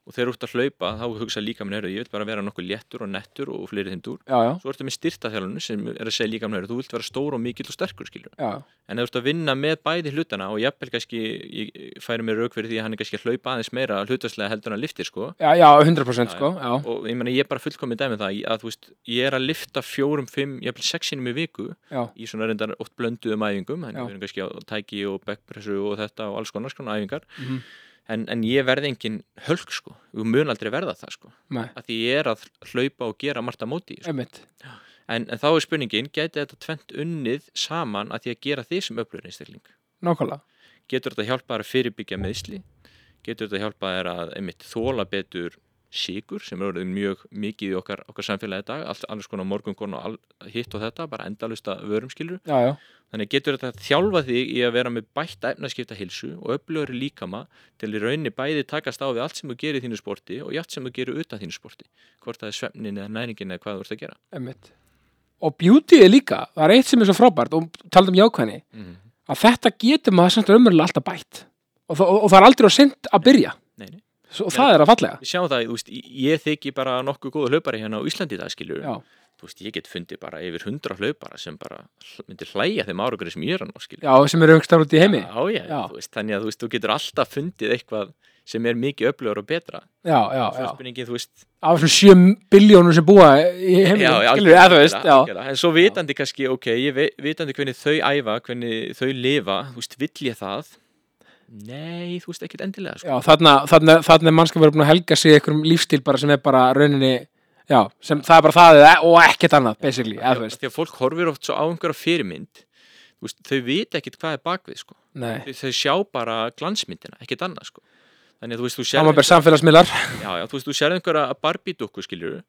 og þegar þú ert að hlaupa þá hugsa líka með ég vil bara vera nokkuð léttur og nettur og fleiri þindur. já, já, Svo ertu með styrtaþjálunum sem er að segja líka með þú vilt vera stór og mikill og sterkur já, En þú ert að vinna með bæði hlutana og jafnvel kannski, ég færi mér rauk fyrir því að hann er kannski að hlaupa aðeins meira hlutaslega heldur en að liftir sko. já, já, 100% sko, já, Og ég meina ég er bara fullkomið dæmið það að veist, ég er að lifta fjórum, fimm, jafnvel sexinum í viku já, í svona reyndar oft blönduðum æfingum og og og en, en ég verði engin hölk sko. Við mun aldrei verða það sko. Nei, að því ég er að hlaupa og gera margt að móti sko. en, en þá er spurningin, geti þetta tvent unnið saman að því að gera því sem öflur einstakling? Nákvæmlega, getur þetta hjálpa þér að fyrirbyggja meðsli getur þetta hjálpa þér að einmitt þóla betur síkur sem er orðið mjög mikið í okkar, okkar samfélagi dag allt annars konar morgunkon og all, hitt og þetta bara endalusta vörum skilur já, já, Þannig getur þetta þjálfa þig í að vera með bætta efnaskipta hilsu og öflugri líkama til í rauninni bæði takast á við allt sem þú gerir í þínu sporti og allt sem þú gerir utan þínu sporti. Hvort það er svefnin eða næringin eða hvað þú ert að gera. einmitt og beauty er líka, það er eitt sem er svo frábært og talað um jákvæðni, Mm. að þetta getur maður samt raunverulega alltaf bætt og, og, og það er aldrei á sent að byrja Nei, nei. Og það er að fallega Við sjáum það, þú veist, ég þykki bara nokkuð góða hlaupari hérna á Íslandi dag, skilur. já, Þú veist, ég get fundið bara yfir hundra hlaupara sem bara myndir hlæja þeim árugri sem ég er að ná, skilur. já, sem eru aukstar út í heimi Já, já, Já. Þú veist, þannig að þú getur alltaf fundið eitthvað sem er mikið öflugur og betra. já, já, já, af þessum sjö biljónum sem búa í já, já, skilur eða þú veist, já, en svo vitandi kannski, ok, ég vitandi hvernig þau æfa, hvernig þau lifa þú veist, vill ég það nei, þú veist, ekkert endilega sko. já, þarna, þarna, þarna er mannskap verið búin að helga sig einhverjum lífstíl bara sem er bara rauninni, já, sem það er bara það eða- og ekkert annað, basically, eða þú veist, því að fólk horfir oft svo á einhverja fyrirmynd þú veist, þau vita ekkert hvað er bakvið sko. nei, þau, þau sjá bara glansmyndina, ekkert annað sko. þannig að þú veist, þú sér saman ber samfélagsmiðlar já, já, þú veist, þú sér einhverja Barbie-dúkku, skilur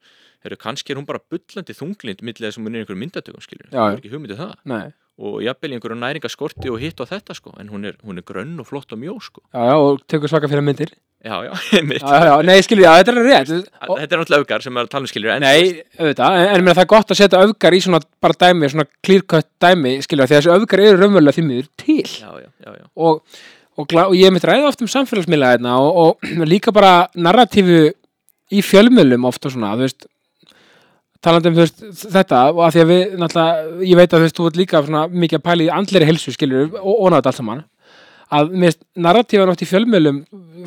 Heru, kannski er hún bara bullandi þunglind millega sem hún er einhverjum myndatökum, skilur Já, já. er ekki hugmyndið það nei, og jafnvel í einhverju næringaskorti og hitt og þetta sko, en hún er, hún er grönn og flott og mjó sko. já, já, og tekur svaka fyrir myndir. Já, já, *laughs* einmitt. Já, já, nei, skilur, já, þetta er rétt. Þetta er náttúrulega öfgar sem er að tala um skilur en Nei, auðvitað, en, en það er gott að setja öfgar í svona bara dæmi, svona clear-cut dæmi, skilja, því að þessi öfgar eru raunverulega því miður til. Já, já, já, já, og, og, og ég mitt ræða oft um samfélagsmiðla hérna og, og *clears throat* líka bara narratífu í fjölmiðlum oft og svona, þú veist talandi um þú veist, þetta og að því að við, náttúrulega, ég veit að þú veist, þú ert líka svona mikið að pæla í andleri helsu, skilur og, og nátt allt saman að mér finnst narratífan oft í fjölmiðlum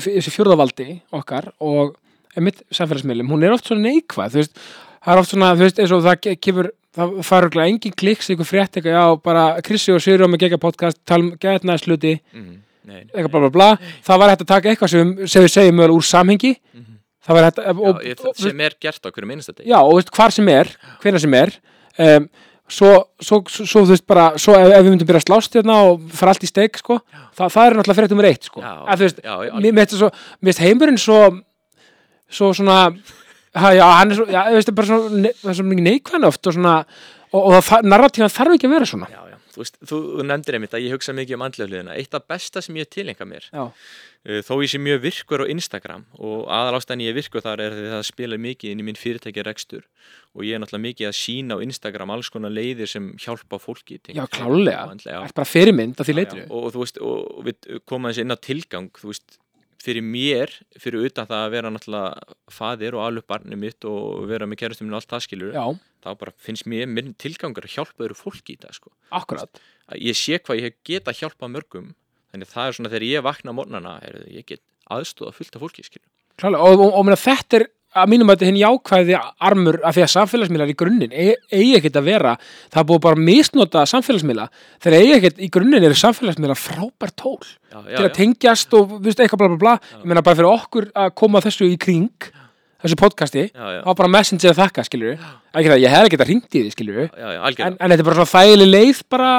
þessi fjórðavaldi okkar og mitt samfélagsmiðlum, hún er oft svona neikvæð þú veist, það er oft svona, þú veist, eins og það ke- kemur, það fara örugglega engin kliks ykkur frétt eitthvað, já, bara Krissi og Sigurjón með gegga podcast, talum gætnaðsluti mm, nei, nei. eitthvað bla bla bla, það var hægt að taka eitthvað sem, sem við segjum mögulega úr samhengi Mhm. Það var hægt að, Já, og, og, sem er gert á hverju minnsta degi. Já, og veist, hvar sem er, hvenær sem er um, svo, svo, svo, þú veist bara, svo ef, ef við myndum byrja að slást hérna og fara allt í steik, sko það, það er náttúrulega frétt nummer eitt, sko. Já, að, þú veist, já, já, mér finnst það svo, mér finnst heimurinn svo svo svona ha, já, hann er svo, já, þú veist, bara svona ne- það er svo mikið neikvæðan oft og svona og, og það, narratífan þarf ekki að vera svona. Já, já. Þú, veist, þú, þú nefndir einmitt að ég hugsa mikið um andlega hliðina. Eitt af besta sem ég tilenga mér já, þó ég sé mjög virkur á Instagram og aðal ástæðan ég er virkur þar er því það spilar mikið inn í minn fyrirtæki rekstur og ég er náttúrulega mikið að sína á Instagram alls konar leiðir sem hjálpa fólki já, klálega það er bara fyrirmynd að því leitur og, og þú veist, og, við komum þessi inn á tilgang þú veist, fyrir mér, fyrir utan það að vera náttúrulega faðir og alveg barnið mitt og vera með kærastum minn og allt það skilur Já, þá bara finnst mér minn tilgangur að hjálpa öðru fólki í það sko. akkurat. Að ég sé hvað ég geta hjálpað mörgum þannig að það er svona þegar ég vakna á morgnana er, ég get aðstóða fullt af fólki. Klálega, og, og, og meina, þetta er að mínum að þetta hinn jákvæði armur af því að samfélagsmiðlar í grunninn e- eigi ekkert að vera, það er búið bara misnota samfélagsmiðla, þegar eigi ekkert í grunninn eru samfélagsmiðla frábært tól já, til að tengjast og viðst, eitthvað bla bla bla, ég meina bara fyrir okkur að koma þessu í kring þessu podcasti, þá bara messenger að þakka það, ég hef ekki að ringt í því já, en, en þetta er bara svona þægileg leið bara,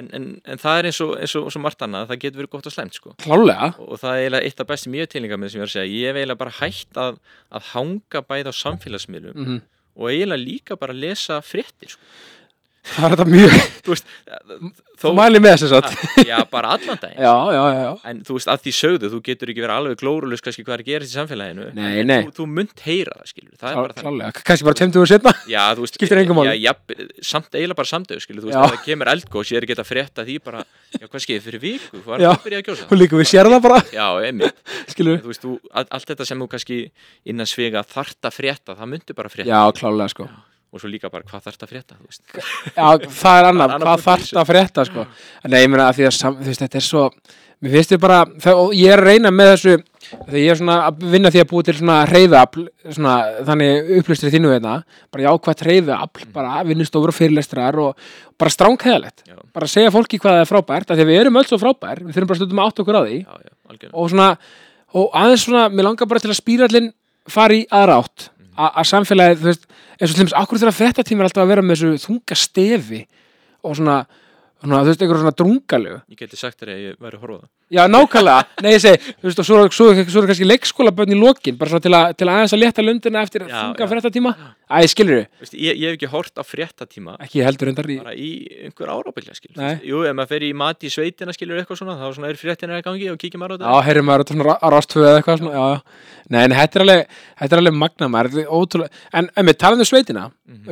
en, en, en það er eins og, eins og, eins og margt annað það getur verið gott og slemt sko. klálega og það er eiginlega eitt af bestu mjög tilninga með sem ég er að segja. Ég hef eiginlega bara hægt að, að hanga bæði á samfélagsmiðlum mm og eiginlega líka bara að lesa fréttir sko. *laughs* það er þetta mjög, veist, þú mæli með þess að já, bara allan daginn. Já, já, já, en þú veist, að því sögðu, þú getur ekki verið alveg glórulus kannski hvað er að gerast í samfélaginu. Nei, nei. Þú, þú munt heyra það, skilur það er bara klálega, kannski bara 20 setna Já, þú veist, Skiptir engu máli. já, samt eiginlega bara samdöð, skilur, þú veist, það kemur er ekki að frétta því bara, já, hvað skeið fyrir viku, hvað er að byrja að gjósa? og líka við sér það bara, Já, einmitt, *laughs* skilur þetta og svo líka bara hvað þart að frétta, *laughs* já, það er Annað. Hvað þarf þessu. að frétta sko? Nei, ég meina að því að þú veist, þetta er svo mér finnst þið bara, og ég er að reyna með þessu þegar ég er svona að vinna því að búi til svona reyðafl, svona þannig upplýstir þínu veitna, bara jákvætt reyðafl bara vinnustofur og fyrirlestrar og bara stránkæðalegt, bara segja fólki hvað það er frábært, af því við erum öll svo frábær við þurfum bara að átta okkur á því. Já, já, algjörlega. og svona, og aðeins svona mér langar bara til að spýrallin fari í aðra átt að samfélagið, þú veist eins og til dæmis, akkur þegar fréttatíma er alltaf að vera með þessu þunga stefi og svona, svona þú veist, einhver svona drungalegu Ég geti sagt þér að ég væri að horfa á það. Já, nákvæmlega, nei ég segi þú veist, og svo, svo, svo, svo er kannski leikskólabönn í lokin bara svona til, að, til að aðeins að létta lundina eftir Já, þunga já. fréttatíma æ, skilur við, Veist, ég, ég hef ekki hort á fréttatíma ekki heldur endar í bara í einhver árabyggja, skilur. Nei. Jú, ef maður fer í mat í sveitina, skilur, eitthvað svona, þá svona er fréttina í gangi og kíkja maður á Já, þetta. maður, þetta er svona á rástvöðu eða eitthvað svona, já, já. Nei, en þetta er alveg, þetta er alveg magna maður, er ótrúlega, en ef við talum um sveitina, Mhm.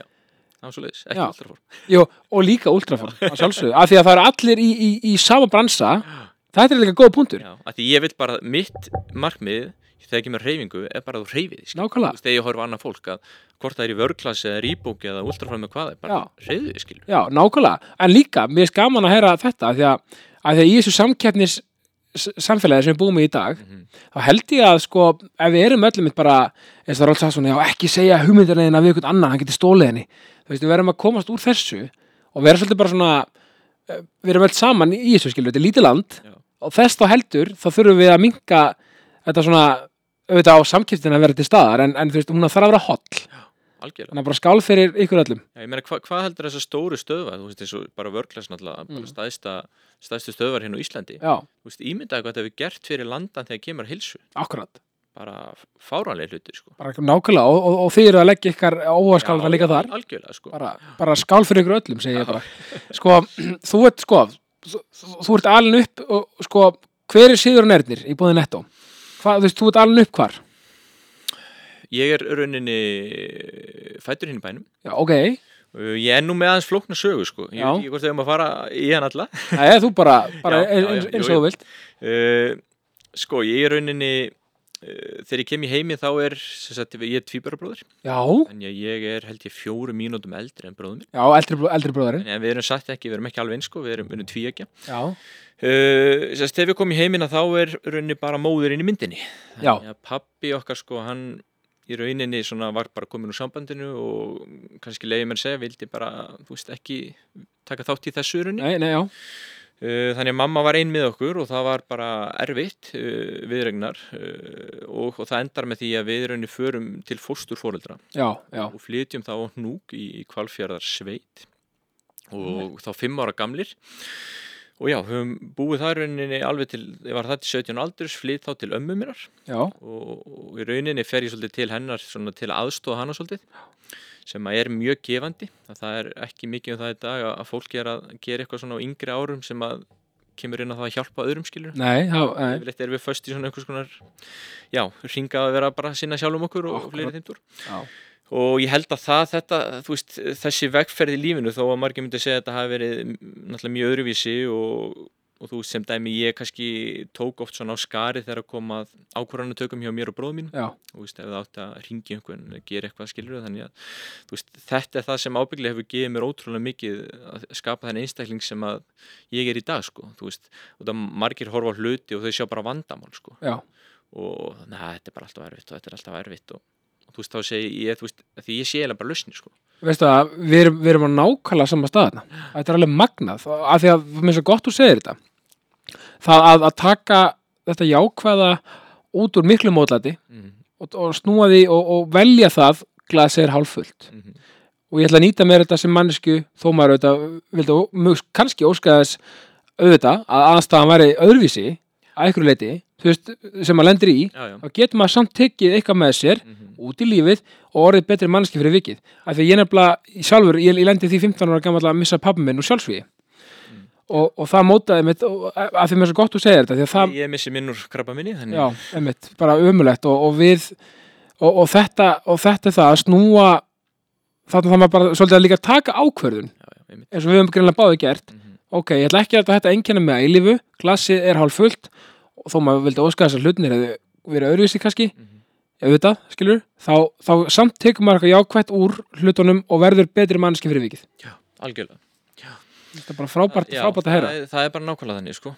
við Það var svo leiðis, ekki Já. ultrafór. Jú, og líka ultraform, að sjálfsögðu, af því að það eru allir í, í, í sama bransa, þetta er líka góð punktur. Já, að því ég vil bara, mitt markmið þegar ég kemur reyfingu er bara þú reyfið Nákvæmlega, þegar ég horfa annað fólk að hvort það er í vörklass eða rýbók eða ultrafór með hvað er, bara reyfið skilur. já, nákvæmlega. En líka, mér er gaman að heyra þetta, af því að, að því að í þessu samkeppnis samfélagi sem við búum í í dag, Mhm. þá held ég að sko, ef við erum öllum bara, eins og alltaf svona, já, ekki segja hugmyndarlegin við einhvern annan, hann getur stólið henni. Þú veist, við verðum að komast úr þessu og vera svolítið bara svona, eh, við erum öll saman í þessu skilur, þetta er lítið land Já. og þess þá heldur, þá þurfum við að minka þetta svona, auðvitað á samkiptin að vera til staðar, en, en þú veist, hún þarf að vera holl. Algjörlega. Þannig að bara skál fyrir ykkur öllum. Já, ég meina, hva, hvað heldur þessar stóru stöðvar, þú veist, eins og bara vörklass náttúrulega, bara stæðsta, stæðstu stöðvar hérna á Íslandi. Mm. Já, Þú veist, ímyndaði hvað þetta hefur gert fyrir landan þegar kemur hilsu. akkurat. Bara fáranlega hlutir, sko. Bara nákvæmlega, og, og, og þið eru að leggja ykkar óhaskál það líka þar. Algjörlega, sko. bara, bara skál fyrir ykkur öllum segi ég bara sko, *clears throat* þú ert sko þú, þú ert alin upp og sko, hver er Sigur Nernir í búið netto Hva, þú veist, þú ert alin upp hvar Ég er rauninni fættur hinn í bænum. já, ok, Uh, Ég er nú með aðeins flókna sögu, sko. Ég veit ekki hvort um að fara í hann alla. það er þú bara, *laughs* bara Já, eins, já, eins og þú vilt Uh, sko, ég er rauninni, uh, þegar ég kem í heimi þá er, sagt, ég er tvíbarabróður. Þannig að ég er held ég fjóru mínútum eldri en bróðum já, eldri, eldri bróðarinn En við erum sagt ekki, við erum ekki alveg eins, sko, við erum, erum tvíekja. já, Uh, sérst, þegar við komum í heimina þá er rauninni bara móðurinn í myndinni. Þannig að pappi okkar, sko, hann í rauninni var bara komin úr sambandinu og kannski leiði mér að segja, vildi bara, þú veist, ekki taka þátt í þessu rauninni. nei, nei, já. Uh, þannig að mamma var ein með okkur og það var bara erfitt uh, viðregnar uh, og, og það endar með því að við rauninni förum til já, og flytjum þá á hnúk í, í kvalfjörðar sveit og þá fimm ára gamlir og já, höfum búið það í rauninni alveg til, ég var það til 17 aldurs flytt þá til ömmu minnar já, og, og í rauninni fer ég svolítið til hennar svona til að aðstóða hana svolítið sem að er mjög gefandi að það er ekki mikið um það í dag að að fólk er að gera eitthvað svona á yngri árum sem að kemur inn á það að hjálpa öðrum skilur nei, já, nei. yfirleitt erum við föst í svona einhvers konar já, ringa að vera bara að sinna sjálfum okkur og Akkurat. fleiri þeimtur Já. Og ég held að það, þetta, veist, þessi vegferð í lífinu þó að margir myndi segja að þetta hafi verið náttúrulega mjög öðruvísi og, og þú sem dæmi ég kannski tók oft svona á skari þegar að koma ákvarðanatökum hjá mér og bróðum mín já, þú veist, ef það átti að ringi einhvern gera eitthvað skilur þannig að veist, þetta er það sem ábygglega hefur gefið mér ótrúlega mikið að skapa þennan einstakling sem að ég er í dag sko, þú veist, og það margir horfa hluti og þau sjá bara vandamál sko. Já, og neða, þetta er bara alltaf erfitt og þetta er alltaf erfitt og, og þú veist, þá segi ég, veist, því ég sé eiginlega bara lausni sko. Veistu það, við erum, við erum á nákvæmlega sama staðna, þetta er alveg magnað. Af því að, mér er svo gott þú segir þetta. Það að, að taka þetta jákvæða út úr miklu mótlæti mm og, og snúa því og, og velja það glasið er hálffullt. -hmm. og ég ætla að nýta mér þetta sem mannesku þó maður auðvitað vildi mjög, kannski óska þess auðvitað að aðstæðan væri öðruvísi að einhverju leiti, veist, sem maður lendir í já, já. þá getur maður samt tekið eitthvað með sér mm út í lífið og orðið betri manneski fyrir vikið. Af því að ég nefnilega, sjálfur, ég, ég lendi því 15 ára gammal að missa pappa minn og sjálfsvíði og, og það mótaði mitt og, af því að mér er svo gott þú segir þetta því að það, ég missi minn úr krabba minni þannig já, einmitt, bara ömulegt og, og við og, og, þetta, og þetta er það að snúa þarna það maður bara svolítið að líka taka ákvörðun. Já, já, eins og við höfum greinlega báði gert. Mm ok, ég ætla ekki að þetta einkenna með eilífu. Glasið er hálf fullt og þó maður vildi óska þess að hlutinir hefði verið öðruvísi kannski, -hmm. Þetta, skilur þá, þá samt tekur maður eitthvað jákvætt úr hlutunum og verður betri manneski fyrir vikið. Já, algjörlega. Þetta er bara frábært, Já, frábært að heyra. það, það er bara nákvæmlega þannig sko.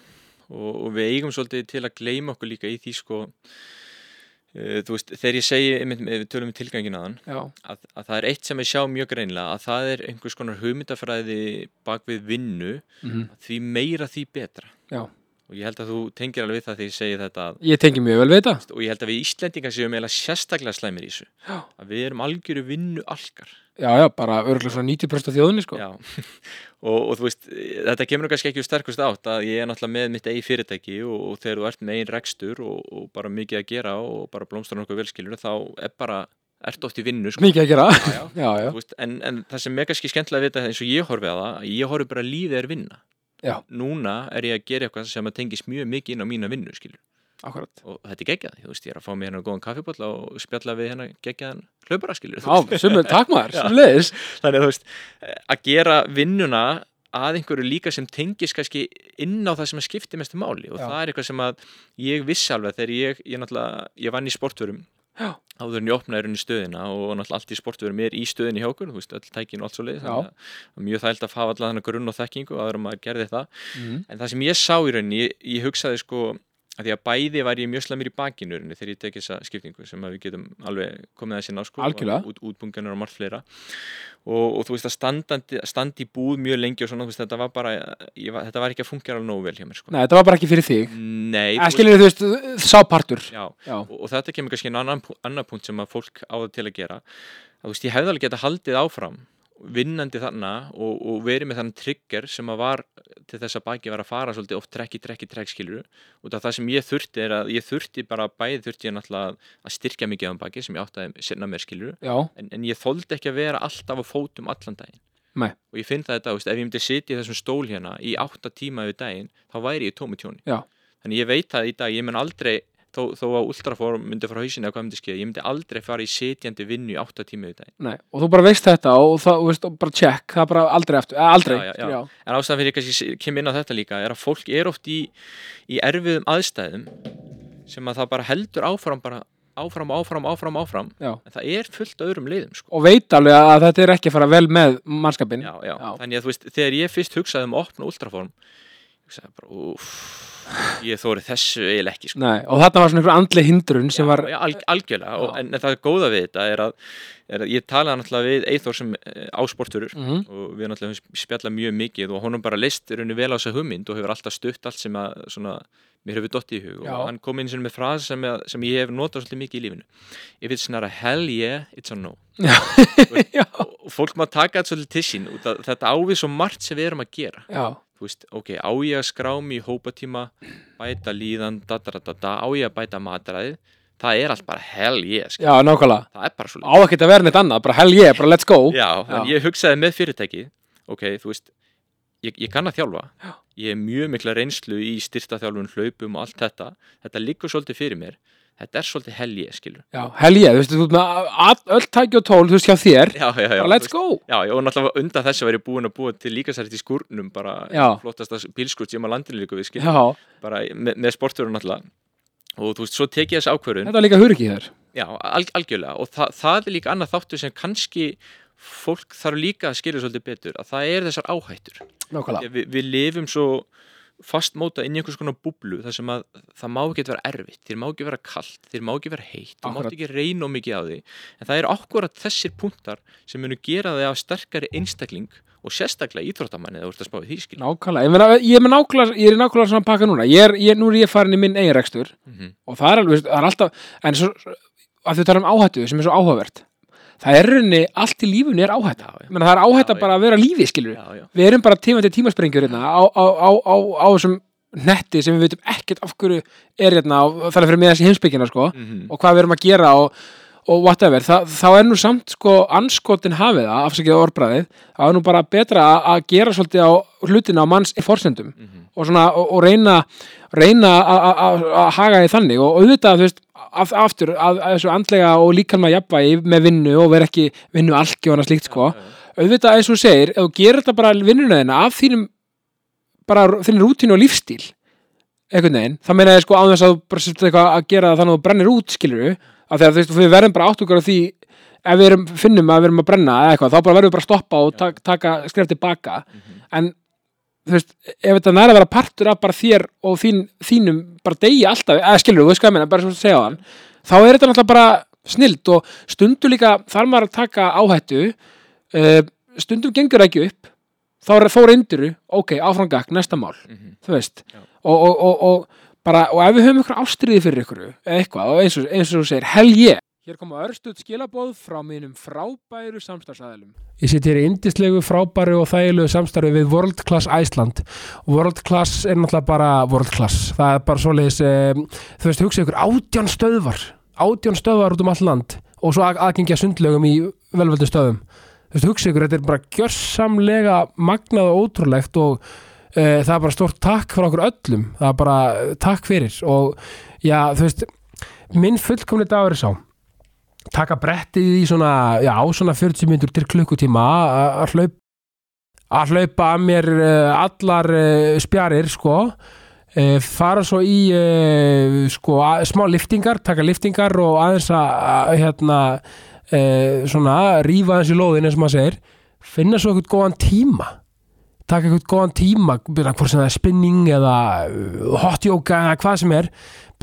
og, og við eigum svolítið til að gleyma okkur líka í því sko, uh, þú veist, þegar ég segi við tölum um tilgangin aðan já, að, að það er eitt sem ég sjá mjög greinlega að það er einhvers konar hugmyndafræði bak við vinnu. Mm því meira því betra. Já. Og ég held að þú tengir alveg við það þegar ég segi þetta að, ég tengi mjög vel við þetta. Og ég held að við Íslendingar séum eiginlega sérstaklega slæmir í þessu. Já, að við erum algjöru vinnu algar já, já bara örgulega svona 90% af þjóðinni sko. *laughs* Og, og þú veist, þetta kemur kannski ekki úr sterkust átt að ég er náttúrulega með mitt eigi fyrirtæki og, og þegar þú ert með einn rekstur og, og bara mikið að gera og bara blómstur nokkuð velskilur þá er bara, ert oft í vinnu sko. mikið að gera. Já, já. *laughs* Veist, en, en það sem er kannski skemmtilega að vita eins og ég horfi á það, að ég horfi bara að lífið er vinna Já. Núna er ég að gera eitthvað sem að tengist mjög mikið inn á mína vinnu akkurat og þetta er geggjað, þú veist, ég er að fá mér hérna góðan kaffibólla og spjalla við hérna geggjaðan hlaupara *laughs* þannig að þú veist að gera vinnuna að einhverju líka sem tengis kannski inn á það sem að skipti mestu máli og Já. það er eitthvað sem að ég vissi alveg þegar ég, ég ég vann í sportvörum Já. Áður en ég opnaði rauninni stöðina og náttúrulega allt í sportvörum er í stöðinni hjá okkur, þú veist, öll tækin og allt svo leið mjög þægilt að hafa þennan grunn og þekkingu áður en maður gerði það. Mm. en það sem ég sá í rauninni, ég, ég hugsaði sko að því að bæði var ég mjög slæmur í bakinu þegar ég tekið þessa skiptingu sem við getum alveg komið að sinna á sko út, útbunganar og margt fleira. Og, og þú veist að standandi, standi búð mjög lengi og svona, veist, þetta var bara ég, var, þetta var ekki að fungera alveg nógu vel hjá mér sko. nei, þetta var bara ekki fyrir þig. Nei, að þú skilur þú veist, sápartur já, já, og, og þetta kemur kannski á annan, annan punkt sem að fólk á það til að gera. Að þú veist, ég hefði alveg geta haldið áfram vinnandi þarna og, og verið með þann trigger sem að var til þess að baki var að fara svolítið oft trekki, trekki, trekk skilur og það sem ég þurfti er að ég þurfti bara bæði þurfti ég náttúrulega að styrkja mikið á baki sem ég átti að sinna mér skilur já, en, en ég þoldi ekki að vera alltaf á fótum allan daginn. Nei. og ég finn það þetta, veist, ef ég myndi sitja í þessum stól hérna í átta tíma yfir daginn þá væri ég tómi tjóni. Já. þannig ég veit það í dag, ég mun aldrei þó, þó að ultraform myndi frá hausinu eða hvað myndi skeið, ég myndi aldrei fara í sitjandi vinnu í átta tíma yfir daginn nei, og þú bara veist þetta og það, þú veist, og bara check, það er bara aldrei eftir, aldrei, Já, já, já. en ástæðan fyrir kannski kem inn á þetta líka er að fólk er oft í, í erfiðum aðstæðum sem að það bara heldur áfram bara áfram, áfram, áfram, áfram já. en það er fullt öðrum leiðum sko. og veit alveg að þetta er ekki að fara vel með mannskapin já, já. Já. þannig að þú veist, þegar ég fyrst hugsaði um að opna ultraform ég hugsaði bara, úff ég þóri þessu eiginlega ekki sko. Nei, og þarna var svona einhver andli hindrun sem var, já, alg, algjörlega, og, Já. en, það góða við þetta er að, er að ég talaði náttúrulega við Eithor sem eh, ásporturur mm og við náttúrulega höfum spjallað mjög mikið og honum bara leist rauninu vel á þessa hugmynd og hefur alltaf stutt allt sem að svona, mér hefur dottið í hug Já. og hann kom inn sem með frasa sem, að- sem ég hef notað svolítið mikið í lífinu. If it's not a hell yeah, it's a no. Já, og *laughs* og fólk má taka þetta svolítið til sín þetta ávið svo margt sem við erum að gera. Já, þú veist, ok, á ég að skrá mig í hópatíma bæta líðan, da, da, da, da, da, á ég að bæta matræðið það er allt bara hell yeah skilur. já, nákvæmlega. Það er bara á svolítið ekkert að vera neitt annað, bara hell yeah, bara let's go. Já, en ég hugsaði með fyrirtæki ok, þú veist ég, ég kann að þjálfa, Já. ég hef mjög mikla reynslu í styrtaþjálfun, hlaupum og allt þetta. Þetta liggur svolítið fyrir mér þetta er svolítið helgi, skilur. Já, hell ég, þú veist, þú veist með öll tæki og tól, þú veist, hjá þér. Já, já, já, let's go. Já, og náttúrulega undan þess að vera búin að búa til líkasært í skúrnum bara flottasta bílskúrt sem að landinu líka við skil Já, bara með, með sporturinn náttúrulega og þú veist, svo tek ég þess ákvörðun. Þetta var líka hurki þér. Já, al algjörlega. Og þa það er líka annað þáttur sem kannski fólk þarf líka að skilja svolítið betur að það er þessar áhættur. Nákvæmlega. Vi, við lifum svo fastmóta inn í einhvers konar búblu þar sem að það má ekki vera erfitt þér má ekki vera kallt, þér má ekki vera heitt þú mátt ekki reyna of mikið á því. En það eru akkurat þessir punktar sem munu gera þig af sterkari einstakling og sérstaklega íþróttamanni eða þú ert að spá í því skil Nákvæmlega, ég, er nákvæmlega, ég er nákvæmlega svona pakka núna. Ég er, ég, Nú er ég farin í minn eigin rekstur mm og það er alveg, það er alltaf en svo, að þau tala um áhættu sem er svo áhugavert það er rauninni, allt í lífunni er áhætta Já. Menna, það er áhætta Já, bara að vera lífi, skilur Já, við erum bara tímandi tímasprengjur hérna, á, á, á, á, þessum netti sem við veitum ekkert af hverju er hérna, og það er fyrir með þessi heimsbyggina sko, Mhm. og hvað við erum að gera og, og whatever, Þa, þá er nú samt sko anskotin hafið það, afsakið orðbræðið þá er nú bara betra að, gera svolítið á hlutina á manns forsendum Mhm. og, svona, og, og reyna reyna að haga því þannig og auðvitað, þú veist, af, aftur að, að þessu andlega og líkalma jafnvægi með vinnu og vera ekki vinnu algi og annað slíkt sko, Já, já. auðvitað eins og segir, ef þú gerir þetta bara vinnuna þina af þínum bara þínum rútínu og lífstíl einhvern veginn, það meina ég sko á þess að þú bara sérst eitthvað að gera það þannig að þú brennir út skilur af því að þú veist, við verðum bara átt okkur á því ef við erum, finnum að við erum að brenna eða eitthvað, þá bara verðum við bara að stoppa og taka, skref tilbaka, Mhm. en þú veist, ef þetta næra að vera partur af bara þér og þín, þínum bara degi alltaf, eða skilur, þú ég meina, bara svo að segja á hann þá er þetta náttúrulega bara snilt og stundum líka þarf maður að taka áhættu uh, stundum gengur það ekki upp þá er þó reyndiru, ok, áframgak, næsta mál Mhm. þú veist. Og, og, og, og, bara, og ef við höfum ykkur ástriði fyrir ykkur eitthvað, eins og, eins og þú segir, hell ég Hér koma örstuð skilabóð frá mínum frábæru samstarfsæðilum Ég sitt hér í indislegu, frábæru og þægilegu samstarfi við World Class Iceland. World Class er náttúrulega bara World Class, það er bara svoleiðis eh, þú veist, hugsa ykkur átján stöðvar. Átján stöðvar út um all land og svo að- aðgengja sundlögum í velvöldu stöðum. Þú veist, hugsa ykkur, þetta er bara gjörsamlega magnað og ótrúlegt og eh, það er bara stort takk frá okkur öllum. Það er bara eh, takk fyrir og já, þú veist minn fullkomni dagur er sá taka brettið í svona, já, svona 40 minnur til klukkutíma að- að hlaup að hlaupa að mér uh, allar uh, spjarir sko. Uh, fara svo í sko, smá liftingar taka liftingar og aðeins að, hérna svona aðeins í lóðin eins og maður segir. Finna svo eitthvað góðan tíma taka eitthvað góðan tíma hvort sem það er spinning eða uh, hot yoga eða hvað sem er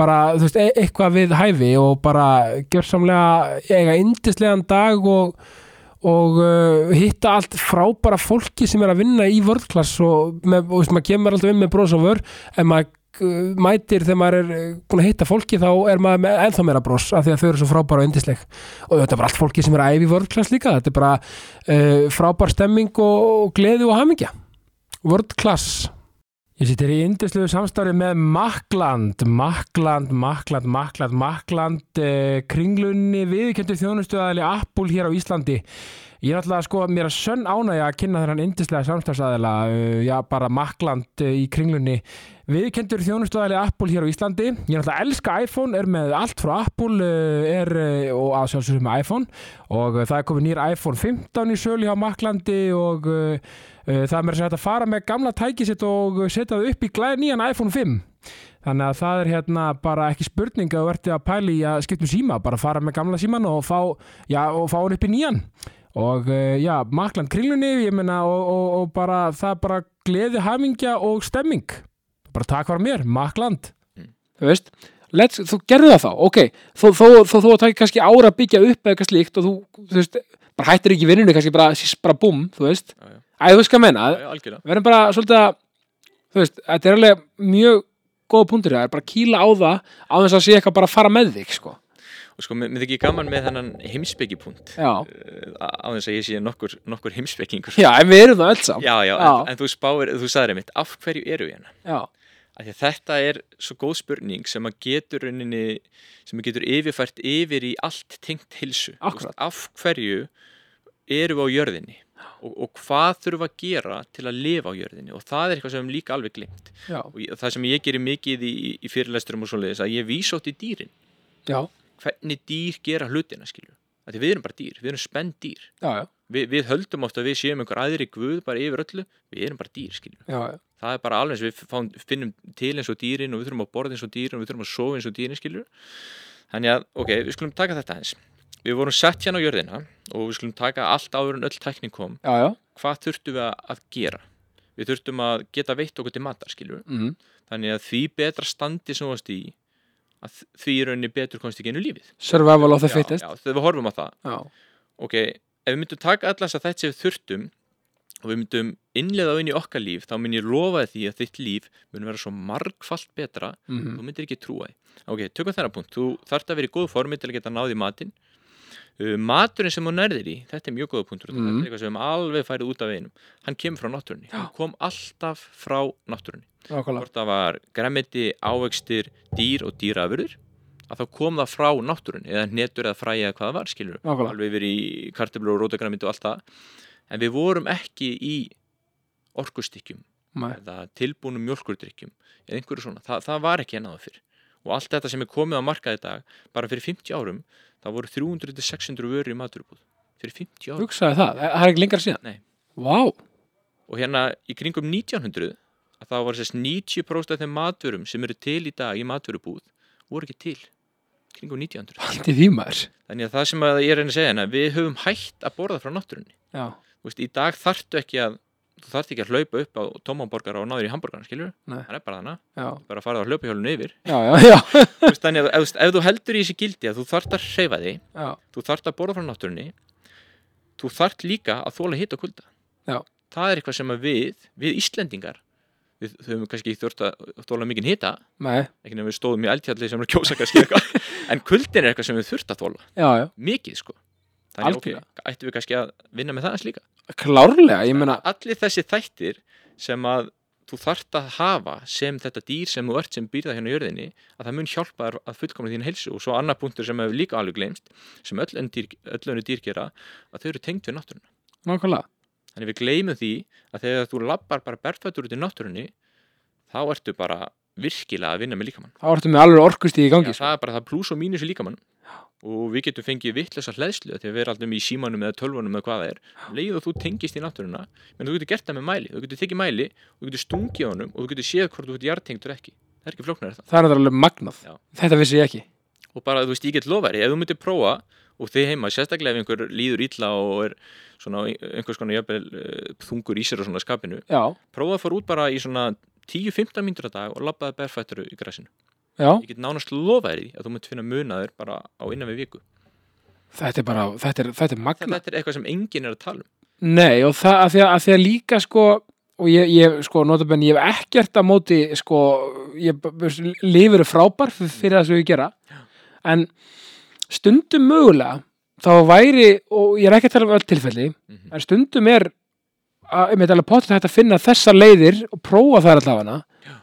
bara, veist, e eitthvað við hæfi og bara gjörsamlega eiga yndislegan dag og, og uh, hitta allt frábæra fólki sem er að vinna í vörðklass og, með, og veist, maður kemur alltaf inn með bros og vör en maður uh, mætir þegar maður er uh, búin að hitta fólki þá er maður með ennþá meira bros af því að þau eru svo frábæra og yndisleg. Og þetta er bara allt fólki sem er að æfi vörðklass líka þetta er bara uh, frábær stemming og, og gleði og hamingja vörðklass Ég sittir í indislegu samstarfi með Makland, Makland, Makland, Makland, Makland, eh, kringlunni viðkjöndu þjónustuðaðali Apple hér á Íslandi. Ég er alltaf sko mér að sönn ánægja að kynna þennan indislega samstarfsaðila, uh, já bara Makland uh, í kringlunni. Viðkendur þjónustuðaðali Apple hér á Íslandi. Ég er alltaf að elska iPhone, er með allt frá Apple uh, er, uh, og að sjálfsögum með iPhone og uh, það er komið nýr iPhone 15 í sölu hjá Maklandi og uh, það er mér að fara með gamla tæki sitt og setja það upp í glæð nýjan iPhone 5. Þannig að það er hérna bara ekki spurning að ertu að pæli í að skipta um síma, bara fara með gamla síman og fá, já, og fá hann upp í nýjan og já, makland kringlunni ég meina og, og, og bara það er bara gleði, hamingja og stemming bara takk fyrir mér, makland þú veist, let's, þú gerðu það þá ok, þó, að taka kannski ára að byggja upp eða eitthvað slíkt og þú, þú veist, bara hættir ekki vinnunni kannski bara, bara búm, þú veist. Já, já. æ, þú veist hvað að menna, við erum bara svolítið að þú veist, þetta er alveg mjög góða punktur það er bara að kýla á það á þess að sé eitthvað bara að fara með þig sko. og sko, mér þykir gaman með þennan heimspekipunkt. Já, á þess að ég sé nokkur, nokkur heimspekingur. Já, en við erum það öll saman já, já, Já. En, en þú spáir, þú sagðir einmitt af hverju eru við hérna? Já, þetta er svo góð spurning sem að getur rauninni, sem að getur yfirfært yfir í allt tengt hilsu Þú Akkúrat. af hverju erum við á jörðinni? Og, og hvað þurfum við að gera til að lifa á jörðinni? Og það er eitthvað sem við líka alveg glimt og það sem ég gerir mikið í, í fyrirlesturum og svoleiðis að ég vísa átt í dýrin. Já, hvernig dýr gera hlutina skilur Því við erum bara dýr, við erum spennt dýr. Já, já, Vi, við höldum ofta að við séum einhver aðri guð bara yfir öllu, við erum bara dýr já, já. það er bara alveg eins við fáum, finnum til eins og dýrin og við þurfum að borða eins og dýrin og við þurfum að sofa eins og dýrin skilur þannig að, ok, við skulum taka þetta eins við vorum sett hérna á jörðina og við skulum taka allt áður en öll tækning kom. Já, hvað þurftum við að- gera? Við þurftum að geta veitt okkur til matar Mm. þannig að því betra standi sem þú varst í að því rauninni betur inn í lífið. Fittest. já, þegar við horfum á það. Ok, ef við myndum taka allas að þetta við þurftum og við myndum innlega inn í okkar líf þá mun ég lofa þér því að þitt líf mun vera svo margfalt betra. Mhm. þú myndir ekki trúa því. Ok, tökum þennan punkt, þú þarft að vera í góð formi til að geta náði matinn. Uh, maturinn sem þú nærðir í, þetta er mjög góða punktur. Mhm. þetta er eitthvað sem alveg færið út af veginum. Hann kemur frá náttúrunni, Já. hann kom alltaf frá náttúrunni. Hvort það var gremmiti, ávextir, dýr og dýrafurður að þá kom það frá náttúrunni eða hnetur eða fræði eða hvað það var skilur nákvæmlega, alveg yfir í kartöflur og rótagræmiti og allt það. En við vorum ekki í orkustykkjum eða tilbúnum mjölkurdrykkjum eða einhverju svona, Þa, það var ekki ennáða fyrr. Og allt þetta sem er komið á markað í dag bara fyrir 50 árum það voru 300-600 vörur í maturubúð fyrir 50 árum hugsaði það, það er ekki lengra síðan? Nei. Vá, og hérna í kringum 1900 að það var sérst 90% af þeim maturum sem eru til í dag í maturubúð voru ekki til kringum 1900 allt í því maður. Þannig að það sem að ég er að segja hérna við höfum hætt að borða frá náttúrunni. Já, Þú veist, í dag þarftu ekki að þú þarft ekki að hlaupa upp á tómaborgara og náður í hambúrgarna, skilur? Nei. Það er bara þannig, bara að fara á hlaupahjólun yfir. já, já, já, Þú veist, þannig að ef, ef þú heldur í þessi gildi að þú þarft að hreyfa þig, þú þarft að borða frá náttúrunni, þú þarft líka að þóla hitt og kulda. Það er eitthvað sem við, við Íslendingar, við höfum kannski þurft að þóla mikinn hita, Nei, ekki nefnir við stóðum í eldfjalli sem er að kjósa kannski eitthvað, *laughs* en kuldin er eitthvað sem við þurft að þóla, já, já, mikið sko. Þannig Algjörlega. ættum við kannski að vinna með það eins líka. klárlega, ég meina allir þessi þættir sem að þú þarft að hafa sem þetta dýr sem þú ert sem býrða hérna á jörðinni að það mun hjálpa þér að fullkomna þín heilsu. Og svo annar punktur sem hefur líka alveg glemst sem öll önnu dýr gera að þau eru tengt við náttúruna. Nákvæmlega, þannig við gleymum því að þegar þú lappar bara berfættur út í náttúrunni þá ertu bara virkilega að vinna með líkamann. Þá ertu með alveg orkustíð í gangi Já, það er bara það pluss og mínus í líkamann. Og við getum fengið vittlösa hlæðslu að við erum alltaf í símanum eða tölvunum eða hvað það er. Leið og þú tengist í náttúruna menn þú getur gert það með mæli, þú getur tekið mæli og þú getur stungið honum og þú getur séð hvort þú getur jartengtur ekki. Það er ekki flóknar það. Það er alveg magnað, Já. þetta vissi ég ekki. Og bara þú veist ég get lofæri, ef þú myndir prófa og þið heima, sérstaklega ef einhver líður illa og er svona einhvers konar jafnvel uh, þungur í sér og svona skapinu já, prófa að fara út bara í svona 10-15 mínútur að dag og labbaði berfættur í græsinu já, ég get nánast lofæri því að þú myndir finna munaður bara á innan við viku. Þetta er bara þetta er, þetta er magnað. Þetta er eitthvað sem enginn er að tala um. Nei, og það að því að, að, því að líka sko og ég, ég sko, notabenn, ég hef ekkert að móti sko, ég lifur frábær fyrir, fyrir það sem ég gera. En stundum mögulega þá væri, og ég er ekki að tala um öll tilfelli, Mhm. en stundum er ég veit alveg potið hægt að finna þessar leiðir og prófa þær allavega Já.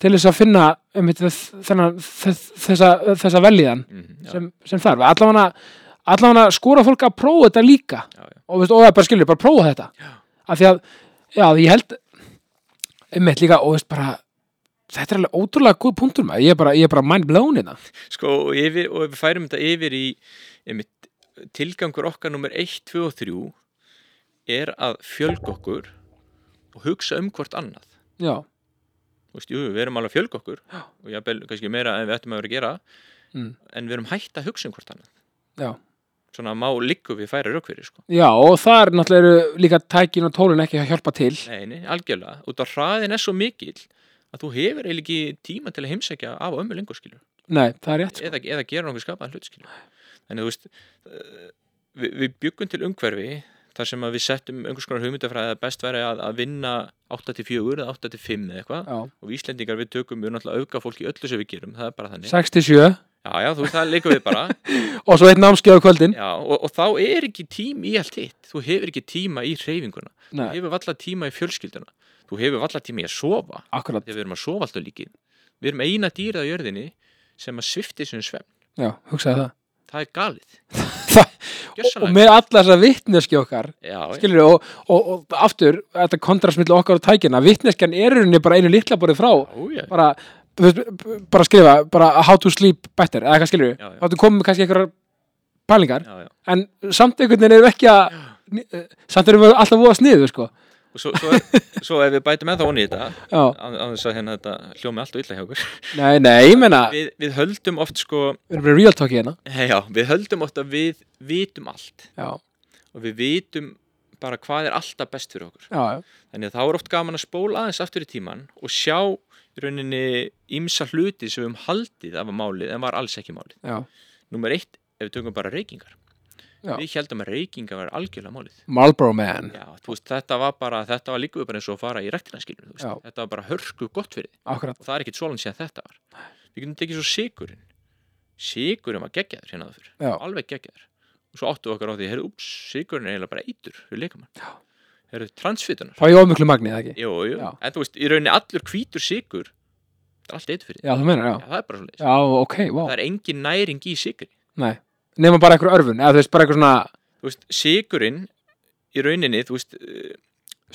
til þess að finna um, þess, þessa, þessa velíðan Mhm, já, sem, sem þarf, allavega allavega skora fólk að prófa þetta líka já, já. og, það er bara skilur, bara prófa þetta af því að, já, ég held einmitt líka, og veist bara þetta er alveg ótrúlega góð punktur maður. Ég er bara, ég er bara mind blown hérna. Sko, og, yfir, og við færum þetta yfir í einmitt, tilgangur okkar nummer 1, 2 og 3 er að fjölga okkur og hugsa um hvort annað. Já, Þú veist, jú, við erum alveg að fjölga okkur Já. og ég bel kannski meira en við ættum að vera að gera mm, en við erum hætt að hugsa um hvort annað. Já. Svona má liggu við færa raukveri sko. já, og það er náttúrulega líka tækin og tólin ekki að hjálpa til. Nei, nei, algjörlega, út af hraðin er svo mikill að þú hefur eiginlega ekki tíma til að heimsækja af ömmu lengur skilur nei, það er rétt sko. eða, eða gera nokkuð skapaðan hlut skilur. þannig þú veist uh, við, við byggum til umhverfi þar sem við settum einhvers konar hugmyndafræði að best væri að, að vinna 8-4 eða 8-5 eða eitthvað. Og við Íslendingar við tökum við náttúrulega auka fólk í öllu sem við gerum það er bara þannig. 67 já já þú veist það leikum við bara. *laughs* Og svo eitt námskeið á kvöldin. Já, og, og þá er ekki tími í allt hitt. Þú hefur ekki tíma í hreyfinguna. Þú nei, hefur valla tíma í fjölskylduna þú hefur valla tíma í að sofa. Akkurat, þegar við erum að sofa alltaf líkið. Við erum eina dýrað á jörðinni sem að svifti sem svefn. Já, hugsaði það. Það er galið. *laughs* Og, með alla þessa vitneski okkar já, skilur og, og, og aftur þetta kontrast milli okkar og tækina vitneskjan er rauninni bara einu litla borið frá. Já, bara bara skrifa, bara how to sleep better, eða hvað skilur við, þá komið með kannski einhverjar pælingar, en samt einhvern veginn erum við ekki að eh, samt erum við alltaf voða sniðu, sko og svo, svo, svo ef við bætum ennþá onni í þetta á þess að hérna þetta hljómi allt og illa hjá okkur. Nei, nei, ég meina við, við höldum oft sko hérna? Já, við höldum oft að við vitum allt. Já, og við vitum bara hvað er alltaf best fyrir okkur. Já, já, þannig að þá er oft gaman að spóla aðeins aftur í tíman og sjá í rauninni ýmsa hluti sem við höfum haldið af að málið en var alls ekki málið. Númer eitt, ef við tökum bara reykingar Já. við heldum að reykingar var algjörlega málið. Marlboro Man. Já, veist, þetta var bara, þetta var líka bara eins og að fara í rektina skilur, Já. þetta var bara hörku gott fyrir akkurat, og það er ekkit svolan síðan þetta var. Við getum tekið svo sigurinn sigurinn var geggjaður hérna áður. Já. alveg geggjaður. Og svo áttu okkar á því, heyrðu, ups, sigurinn er eiginlega bara eitur fyrir leikamann heyrðu, transfitunar þá er ég ofmiklu magni, eða ekki? Jú, jú, Já. en þú veist, í rauninni allur hvítur sigur það er allt eitur fyrir já, Já, það er bara svo wow það er engin næring í sigri nei, nema bara einhver örfun, eða þú veist, bara eitthvað svona þú veist, sigurinn í rauninni, þú veist, uh,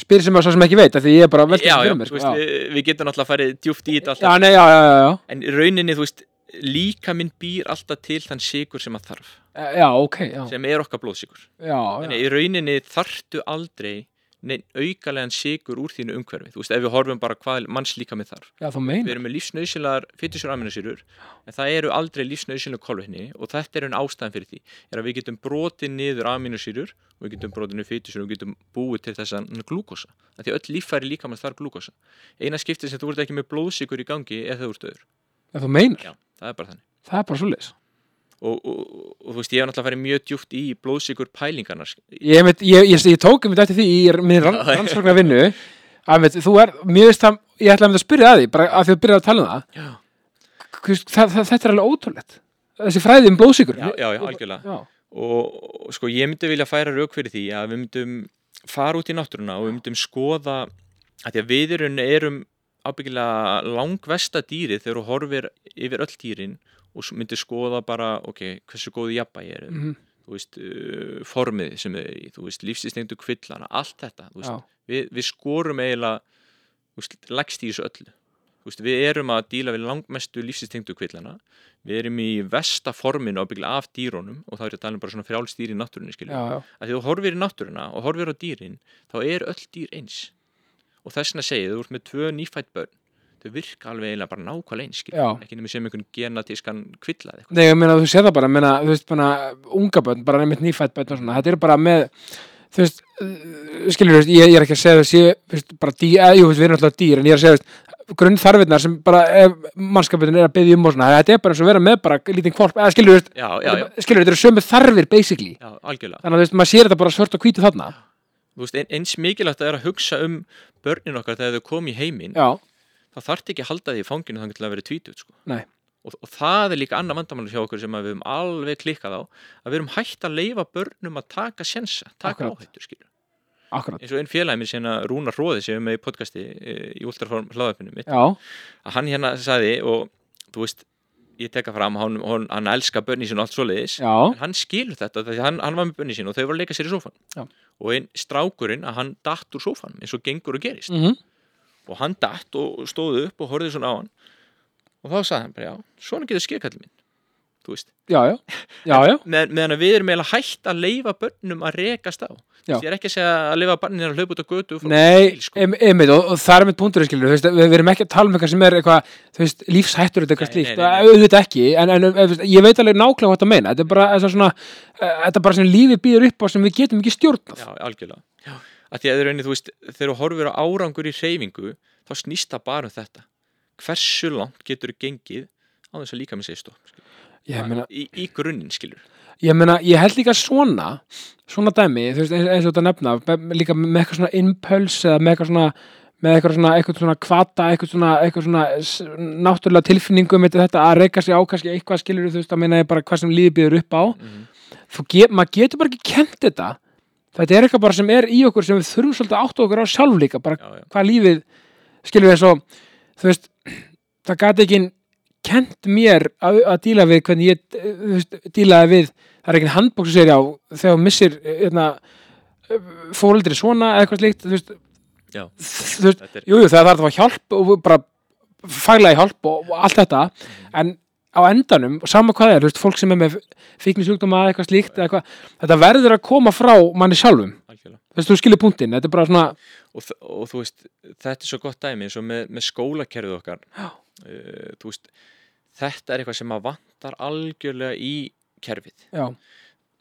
spyr sem að svo sem ekki veit, af því ég er bara að velta já, já, fyrir mér, þú sko, veist, já. við, við getum náttúrulega farið djúft í þetta já, alltaf, nei, já, já, já, já, en í rauninni, þú veist líka minn býr alltaf til þann sigur sem að þarf, já, ok, já, sem er okkar blóðsigur já, já, Þannig í rauninni þarftu aldrei aukalegan sigur úr þínu umhverfi. Þú veist, ef við horfum bara hvað mannslíka með þarf. Já, við erum með lífsnauðsynlegar fytusjur aminosýrur en það eru aldrei lífsnauðsynlega kolvetni og þetta er einn ástæðan fyrir því er að við getum brotið niður aminosýrur og við getum brotið niður fytusjur og við getum búið til þess að glúkosa af því öll líffæri líka með þar glúkosa eina skiptið sem þú ert ekki með blóðsikur í gangi er það er bara þannig. Það er bara svo leis og, og, og, þú veist, ég hef náttúrulega farið mjög djúpt í blóðsikur pælingarnar. Ég, ég, ég, ég, ég tók um þetta því í minn rann, Já, já. rannsóknar vinnu að veit, þú er, mér veist það ég ætla að spyrja að því, bara að því að byrja að tala um það. Það, það, þetta er alveg ótrúlegt. Þessi fræði um blóðsíkur já, já, já algjörlega. Já, og og sko ég myndi vilja færa rauk fyrir því að við myndum fara út í náttúruna og við myndum skoða að því að við erum, erum ábyggilega langvesta dýrið þegar þú horfir yfir öll dýrin og svo myndir skoða bara ok, hversu góðu jafnvægi er mhm, þú veist, uh, formið sem þau eru í þú veist, lífsistengdu kvillana, allt þetta veist, við, við skorum eiginlega lagst í þessu öllu. Veist, við erum að díla við langmestu lífsistengdu kvillana. Við erum í versta forminu ábyggilega af dýrónum og þá er tala um bara svona frjálstýr í náttúrunni að því þú horfir í náttúruna og horfir á dýrin þá er öll dýr eins. Og þess vegna segið, þú ert með tvö nýfætt börn þau virka alveg eiginlega bara nákvæmlega eins skilur, Já. ekki nema sem einhvern genatískan kvilla eða eitthvað. Nei, ég meina þú séð það bara, meina, þú veist, bara unga bönn, bara nefnitt nýfætt bönn og svona, þetta er bara með, þú veist, uh, skilur, þú veist, ég, ég er ekki að segja þess, ég, þú veist, bara dýr, eða, jú, við erum alltaf dýr, en ég er að segja, þú veist, grunnþarfinnar sem bara, ef mannskapin er að byggja um og svona, þetta er bara eins og vera með bara lítinn kvolp, eða skilur, þú veist, já, já, já, skilur, þetta eru sömu þarfir, basically, já, algjörlega. Þannig að, þú veist, maður sér þetta bara svört og hvítu þarna, Þú veist, ein- eins mikilvægt að er að hugsa um börnin okkar þegar þau kom í heiminn já, þá þarf ekki að halda því í fanginu þannig til að vera tvítut sko. Og, og það er líka annað vandamáli hjá okkur sem við höfum alveg klikkað á að við erum hægt að leifa börnum að taka sjensa, taka akkurat, eins og einn félagi minn sem Rúnar Róði sem er með í podcasti e, í Ultraform hlaðarpinu mitt já, að hann hérna sagði og þú veist, ég teka fram hann, hann, hann elskar börni sín og allt svoleiðis já, en hann skilur þetta því að hann, hann var með börni sín og þau voru að leika sér í sófan Já. og einn strákurinn að hann datt úr sófan eins og gengur og gerist. Mhm, og hann datt og stóð upp og horfði svona á hann. Og þá sagði hann bara já, svona getur skekallin minn. Þú veist, já, já, *laughs* með, meðan að við erum eiginlega hægt að leifa börnum að rekast á. Ég er ekki að segja að leifa barnin að hlaupa út á götu Nei, sko. einmitt, og, og það er með skilur, þú veist, við, erum ekki að tala um eitthvað sem er eitthvað, þú veist, lífshættur eitthvað Nei, slíkt, auðvitað ekki en, en ef- ég veit alveg nákvæmlega hvað það meina þetta er bara svona, eh, þetta er bara sem lífið býður upp á sem við getum ekki stjórnað. Já, algjörlega. Já. Að því að rauninni, þú veist, þegar þú horfir á árangur í hreyfingu þá snýst það bara um þetta hversu langt getur þú gengið á þess að líka skilur. ég meina, í, í grunninn skilur ég meina, ég held líka svona svona dæmi, þú veist, eins, og þetta nefna líka með eitthvað svona impuls eða með eitthvað svona með eitthvað svona, eitthvað svona kvata, eitthvað svona, eitthvað svona náttúrulega tilfinningu með þetta að reyka sig á kannski eitthvað skilur þú veist, að meina ég bara hvað sem lífið býður upp á mm. þú get, maður getur bara ekki kent þetta þetta er eitthvað bara sem er í okkur sem við þurfum svolítið að áttu okkur á sjálf líka bara já, já, hvað lífið skilur við eins og þú veist, *clears throat* það gæti ekki kent mér að, að díla við hvernig ég eh, veist, dílaði við það er ekki handbóksu sér á þegar þú missir hérna, fóreldri svona eða eitthvað slíkt þú veist, já. þú veist er, jú, það er að hjálp og bara faglega hjálp og, og allt þetta. En á endanum, sama hvað er, veist, fólk sem er með fíknisjúkdóma eða eitthvað slíkt eða eitthvað, þetta verður að koma frá manni sjálfum, þú veist, þú skilir punktinn þetta er bara svona, og, og þú veist, þetta er svo gott dæmi eins og með, með skólakerfið okkar. Uh, þú veist þetta er eitthvað sem að vantar algjörlega í kerfið. Já,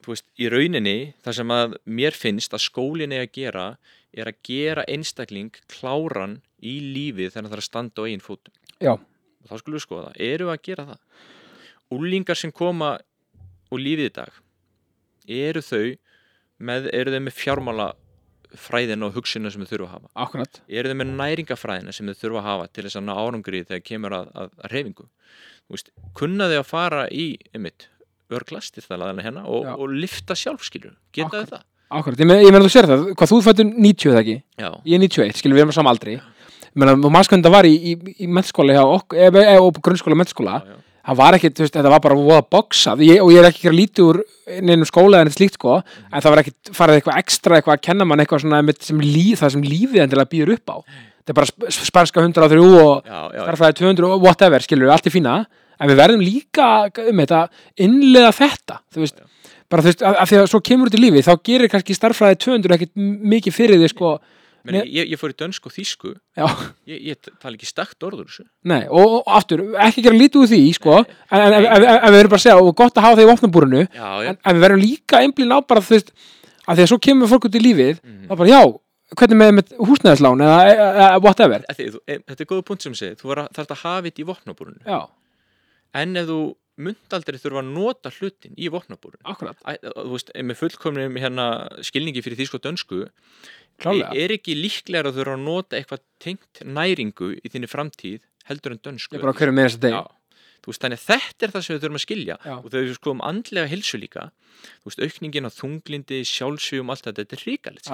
þú veist, í rauninni það sem að mér finnst að skólinn er að gera er að gera einstakling kláran í lífið þegar það þarf að standa á eigin fótum. Já, þá skulum við skoða, eru við að gera það? Úlingar sem koma úr lífið í dag eru þau með, eru þau með fjármála fræðina og hugsina sem þau þurfa að hafa? Akkurat. Eru þau með næringafræðina sem þau þurfa að hafa til þess að ná árangri þegar kemur að, að, að reyfingu kunna þau að fara í einmitt, örglast til það hérna og, og lifta sjálfskilur geta þau það? akkurat, ég meina þú sér það, hvað þú fættur 90 eða ekki, Já, ég er 91, skilur við erum á sama aldri. Ég meina, og maður sko þetta var í, í, í mennskóla hjá okkur, eða e, og grunnskóla mennskóla, já, já, það var ekki, þú veist, þetta var bara voða boxað, ég, og ég er ekki að lítið úr neinum skóla en þetta slíkt, sko en það var ekki farið eitthvað ekstra, eitthvað að kenna mann eitthvað svona sem líf, það sem lífið endilega býður upp á. Þetta er bara sp- spanska 103 og já, já, starfræði 200 og whatever, skilur allt er fína. En við verðum líka um þetta innlega þetta, þú veist. Bara þú veist, að því að svo kemur út í lífi þá gerir kannski starfræði 200 ekkit mikið fyrir því sko, Meni, ég, ég fór í dönsk og þýsku. Já, ég, ég tala ekki stakt orður þessu. Nei og, og aftur, ekki gera lítið úr því sko, en, en, en, en, en við erum bara að segja og gott að hafa það í já, en, en við verðum líka einblín á bara veist, að því að svo kemur fólk út í lífið Mhm. þá bara já, hvernig með, með húsnæðislán eða, eða, eða whatever. Að því, þú, e, þetta er góða punkt sem segir þú þarf að hafa þetta í vopnabúrunu en ef þú munt aldrei þurfa að nota hlutin í vopnabúrunu akkurat, Æ, þú veist, með fullkomnum hérna skilningi fyrir þýsku og dönsku klálega. Er ekki líklega að þú þurfa að nota eitthvað tengt næringu í þinni framtíð heldur en dönsku ég bara hverju með þess að þú veist, þannig að þetta er það sem við þurfum að skilja. Já. og þegar við skoðum andlega hilsu líka þú veist, aukningin á þunglindi, sjálfsvíum allt þetta, þetta er ríkalegt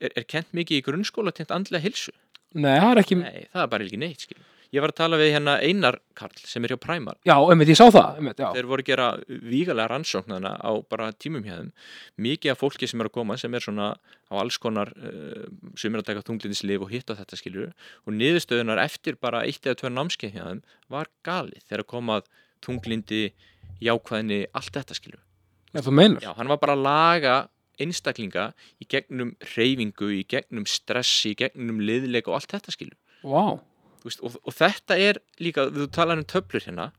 er, er kent mikið í grunnskóla tengt andlega hilsu nei, það er ekki nei, það er bara ekki neitt, skilja ég var að tala við hérna Einar Karl sem er hjá Præmar já, einmitt, ég sá það einmitt, þeir voru að gera vígalega rannsóknana á bara tímum þeim. Mikið af fólki sem er að koma sem er svona á alls konar uh, sem er að taka þunglindislif og hitta þetta skilur og niðurstöðunar eftir bara eitt eða tvö námskeið þeim var galið þegar komað þunglindi jákvæðinni, allt þetta skilur já, þú meinar. Já, hann var bara að laga einstaklinga í gegnum reyfingu, í gegnum stressi, í gegnum liðleika og allt þetta skilur Vá, Þú veist, og, og þetta er líka, við talar um töflur hérna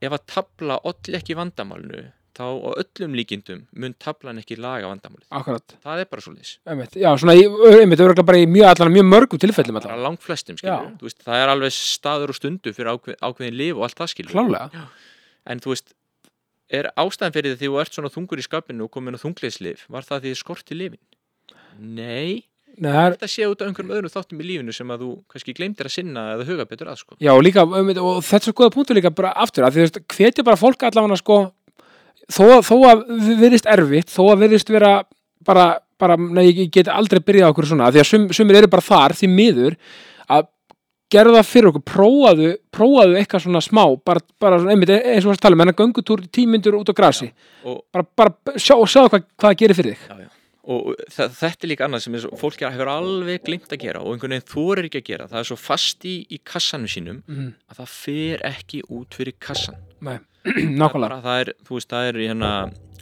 ef að tabla olli ekki vandamálinu þá á öllum líkindum mun tablan ekki laga vandamálið. Akkurat. Það er bara svo einmitt, já, svona, einmitt, örugglega bara í mjög, allan mjög mörgum tilfellum allan, langt flestum þú veist, það er alveg staður og stundu fyrir ákveð, ákveðin lif og allt það skilur klálega en þú veist, er ástæðan fyrir því þú ert svona þungur í skapinu og komin á þungleislif var það því þið skorti lifin? Nei, Er, þetta sé út af einhverjum öðrum þáttum í lífinu sem að þú kannski gleymdir að sinna eða huga betur að sko. já, líka, einmitt, og þetta er svo góða punktur líka bara aftur, að því, þú veist, hvetja bara fólk allavega sko, þó, þó að við virðist erfitt, þó að virðist vera bara, bara, nei, ég get aldrei byrjað okkur svona, því að sum, sumir eru bara þar því miður, að gerðu það fyrir okkur, prófaðu prófaðu eitthvað svona smá, bara, bara einmitt, eins og varst að tala um, en að göngutúr tímyndur út á grasi, og bara, bara sjá, sjá hvað, hvað gerir fyrir þig já, já. Og þetta er líka annað sem svo, fólk hefur alveg glimt að gera og einhvern veginn þorir ekki að gera. Það er svo fast í, í kassanum sínum mm, að það fer ekki út fyrir kassan Nei, *clears throat* nákvæmlega. Það er, þú veist, það er hérna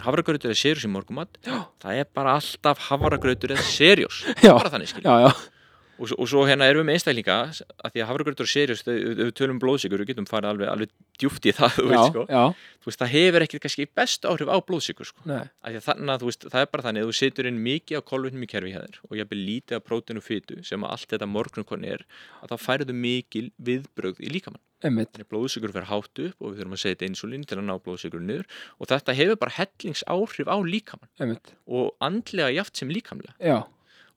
havragrautur eða serjós í morgumat það er bara alltaf havragrautur eða serjós. Bara þannig skil Já, já, og, svo- og svo hérna erum við með einstaklinga að því að havragrautur og serjós, ef við tölum um blóðsikur við getum farið alveg, alveg djúpt í það *laughs* þú já, veist, sko. þú veist, það hefur ekki kannski best áhrif á blóðsikur sko. að þannig að veist, það er bara þannig að þú setur inn mikið á kolvetnum í kerfi hér og ég byrja lítið af prótein og fytu sem að allt þetta morgunkonni er að þá færðu mikil viðbrögð í líkamann. blóðsikur fer hátt upp og við þurfum að setja insulín til að ná blóðsikur niður og þetta hefur bara hellingsáhrif á líkamann. Einmitt, og andlega jaft sem líkamlega. Já,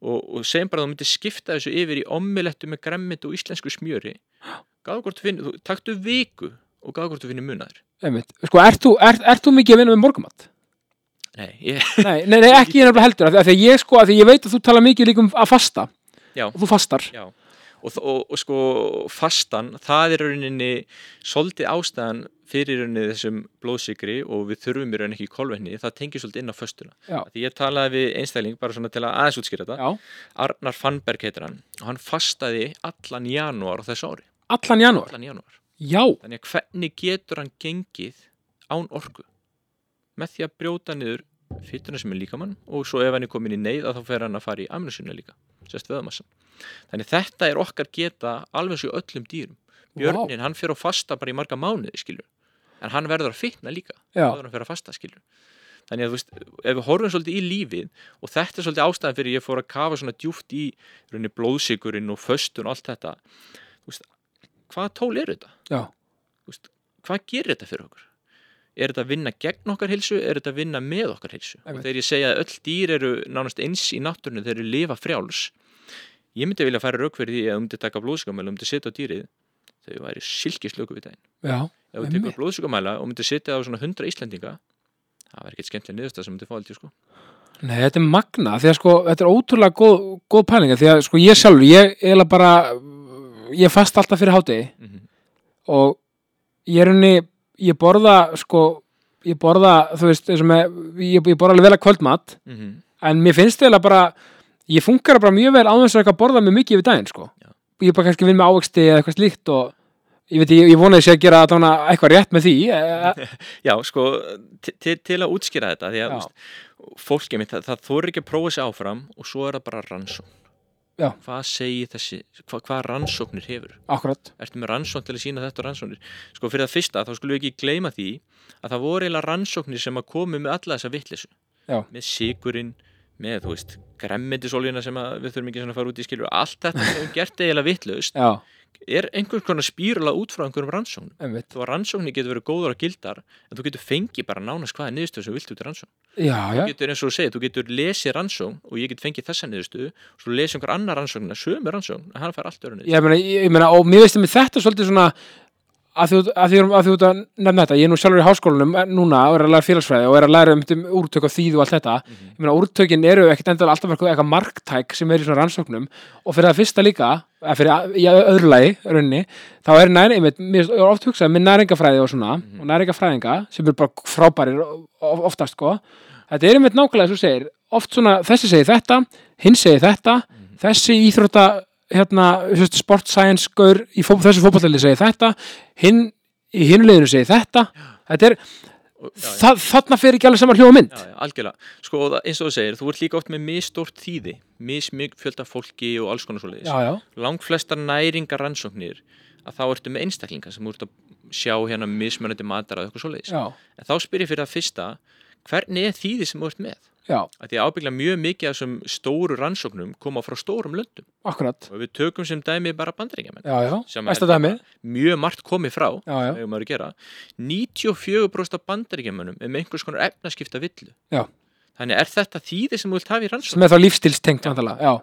og, og segjum bara að þú myndir skipta þessu yfir í ommilettu með gremmit og íslensku smjöri gáðu hvort finnir, þú taktu viku og gáðu hvort þú finnir munaður. Sko, ert þú, ert, ert þú mikið að vinna með morgumat? Nei, ég, Nei, nei, nei, ekki ég nefnilega heldur af því- að ég sko, af því ég veit að þú tala mikið líka um að fasta já. og þú fastar Já, og, og, og sko fastan, það er rauninni svolítið ástæðan fyrir rauninni þessum blóðsikri og við þurfum í rauninni ekki í kolvetni, það tengir svolítið inn á föstuna. Já. Því ég talaði við einstakling bara svona til að aðeins útskýra þetta, Já, Arnar Fannberg heitir hann og hann fastaði allan janúar á þessu ári. allan janúar? Allan janúar. Já, þannig að hvernig getur hann gengið án orku? Með því að brjóta niður fytuna sem er líkamann og svo ef hann er komin í neyð að þá fer hann að fara í amnusinu líka sérst veðamassan þannig þetta er okkar geta alveg svo öllum dýrum. Björnin, hann fer á fasta bara í marga mánuði skilur en hann verður að fitna líka. Hann fer að fasta skilur þannig að þú veist, ef við horfum svolítið í lífið og þetta er svolítið ástæðan fyrir ég fór að kafa svona djúft í rauninni blóðsigurinn og föstun og allt þetta þú veist, hvað tól er þetta? já, Þú veist, hvað gerir þetta fyrir okkur? Er þetta að vinna gegn okkar hilsu? Er þetta að vinna með okkar hilsu? Og þegar ég segja að öll dýr eru nánast eins í náttúrunni þeir lifa frjáls ég myndi vilja færa rauk fyrir því að þú myndi taka blóðsikamæla og myndi setja á dýrið þau væri silkislöku við daginn já, ef þú tekur blóðsikamæla og myndi setja á svona 100 Íslendinga það væri ekkert skemmtilega niðurstað sem myndi fá aldrei sko. Nei, þetta er magna, því að sko, þetta er ótrúlega góð, góð pælinga, því að sko ég sjálfur, ég eiginlega bara, ég fast alltaf fyrir hátegi mm -hmm. og ég er henni, ég borða, sko, ég borða, þú veist, ég, ég borða alveg vel að kvöldmat, en mér finnst eiginlega bara, ég funkar bara mjög vel á þess að borða mig mikið yfir daginn, sko. Ég er bara kannski vinn með ávexti eða eitthvað slíkt og ég veit, ég, ég vona þessi að gera eitthvað rétt með því, e, *laughs* Já, sko, til- að útskýra þetta því að veist, fólkið mitt, það, það þóri ekki að prófa sig áfram og svo er það bara rannsókn. Já. hvað segir þessi, hvað, hvað rannsóknir hefur? Akkurat, ertu með rannsókn til að sína þetta og rannsóknir? Sko fyrir það fyrsta þá skulum við ekki gleyma því að það voru eiginlega rannsóknir sem að komu með alla þessa vitleysu. Já. með sigurinn, með þú veist gremmendisóljuna sem við þurfum ekki að fara út í skilur allt þetta sem við gert eiginlega vitlaust já, er einhvern konar spírala út frá einhverjum rannsóknum. Þó að rannsóknir getur verið góður og gildar en þú getur fengið bara nánast hvaða niðurstöð sem þú vilt út í rannsókn. Já, já, þú getur eins og þú segir, þú getur lesið rannsókn og ég get fengið þessa niðurstöðu og svo lesið einhver annar rannsóknina, sömu rannsókn en hann fær allt öru niðurstöð ég meina, ég, ég meina og mér veist með þetta svolítið svona að að því að að nefna þetta ég er nú sjálfur í háskólanum eh, núna og er að læra félagsfræði og er að læra um, um úrtök og þýð og allt þetta. Ég meina úrtökin eru ekkert endur alltaf eitthvað, eitthvað marktæk sem er í svona rannsóknum. Og fyrir það fyrsta líka eða fyrir að- í öðru lagi raunni, þá er næring, einmitt, mér er oft hugsað með næringafræði og svona og næringafræðinga sem eru bara frábærir of- oftast sko. Þetta er einmitt nákvæmlega eins og þú segir oft svona þessi segir þetta, hinn segir þetta þessi íþrótta hérna, sport science gaur í fó, þessu fótballtæli segir þetta hinn í hinu liðinu segir þetta þetta er, já, þarna fer ekki alveg saman hljóð og mynd Já, já, algjörlega. Sko, eins og þú segir, þú ert líka oft með misstórt þýði, mismikið fjölda fólki og alls konar svoleiðis. já, já, Langt flestar næringar rannsóknir að þá ertu með einstaklinga sem ert að sjá hérna mismunandi matar að eitthvað svoleiðis. já, En þá spyr ég fyrir það fyrsta, hvernig er þýði sem þú ert með? Því ábyggla mjög mikið af þessum stóru rannsóknum koma frá stórum löndum. akkurat Og við tökum sem dæmi bara bandaríkjamenn. já, já, er dæmi Mjög margt komið frá, já, já, hefur maður að gera. 94% af bandaríkjamennum er með einhvers konar efnaskipta villu. Já. Þannig er þetta þýði sem þú vilt hafa í rannsókn? sem er þá lífstilstengt vandalega, já,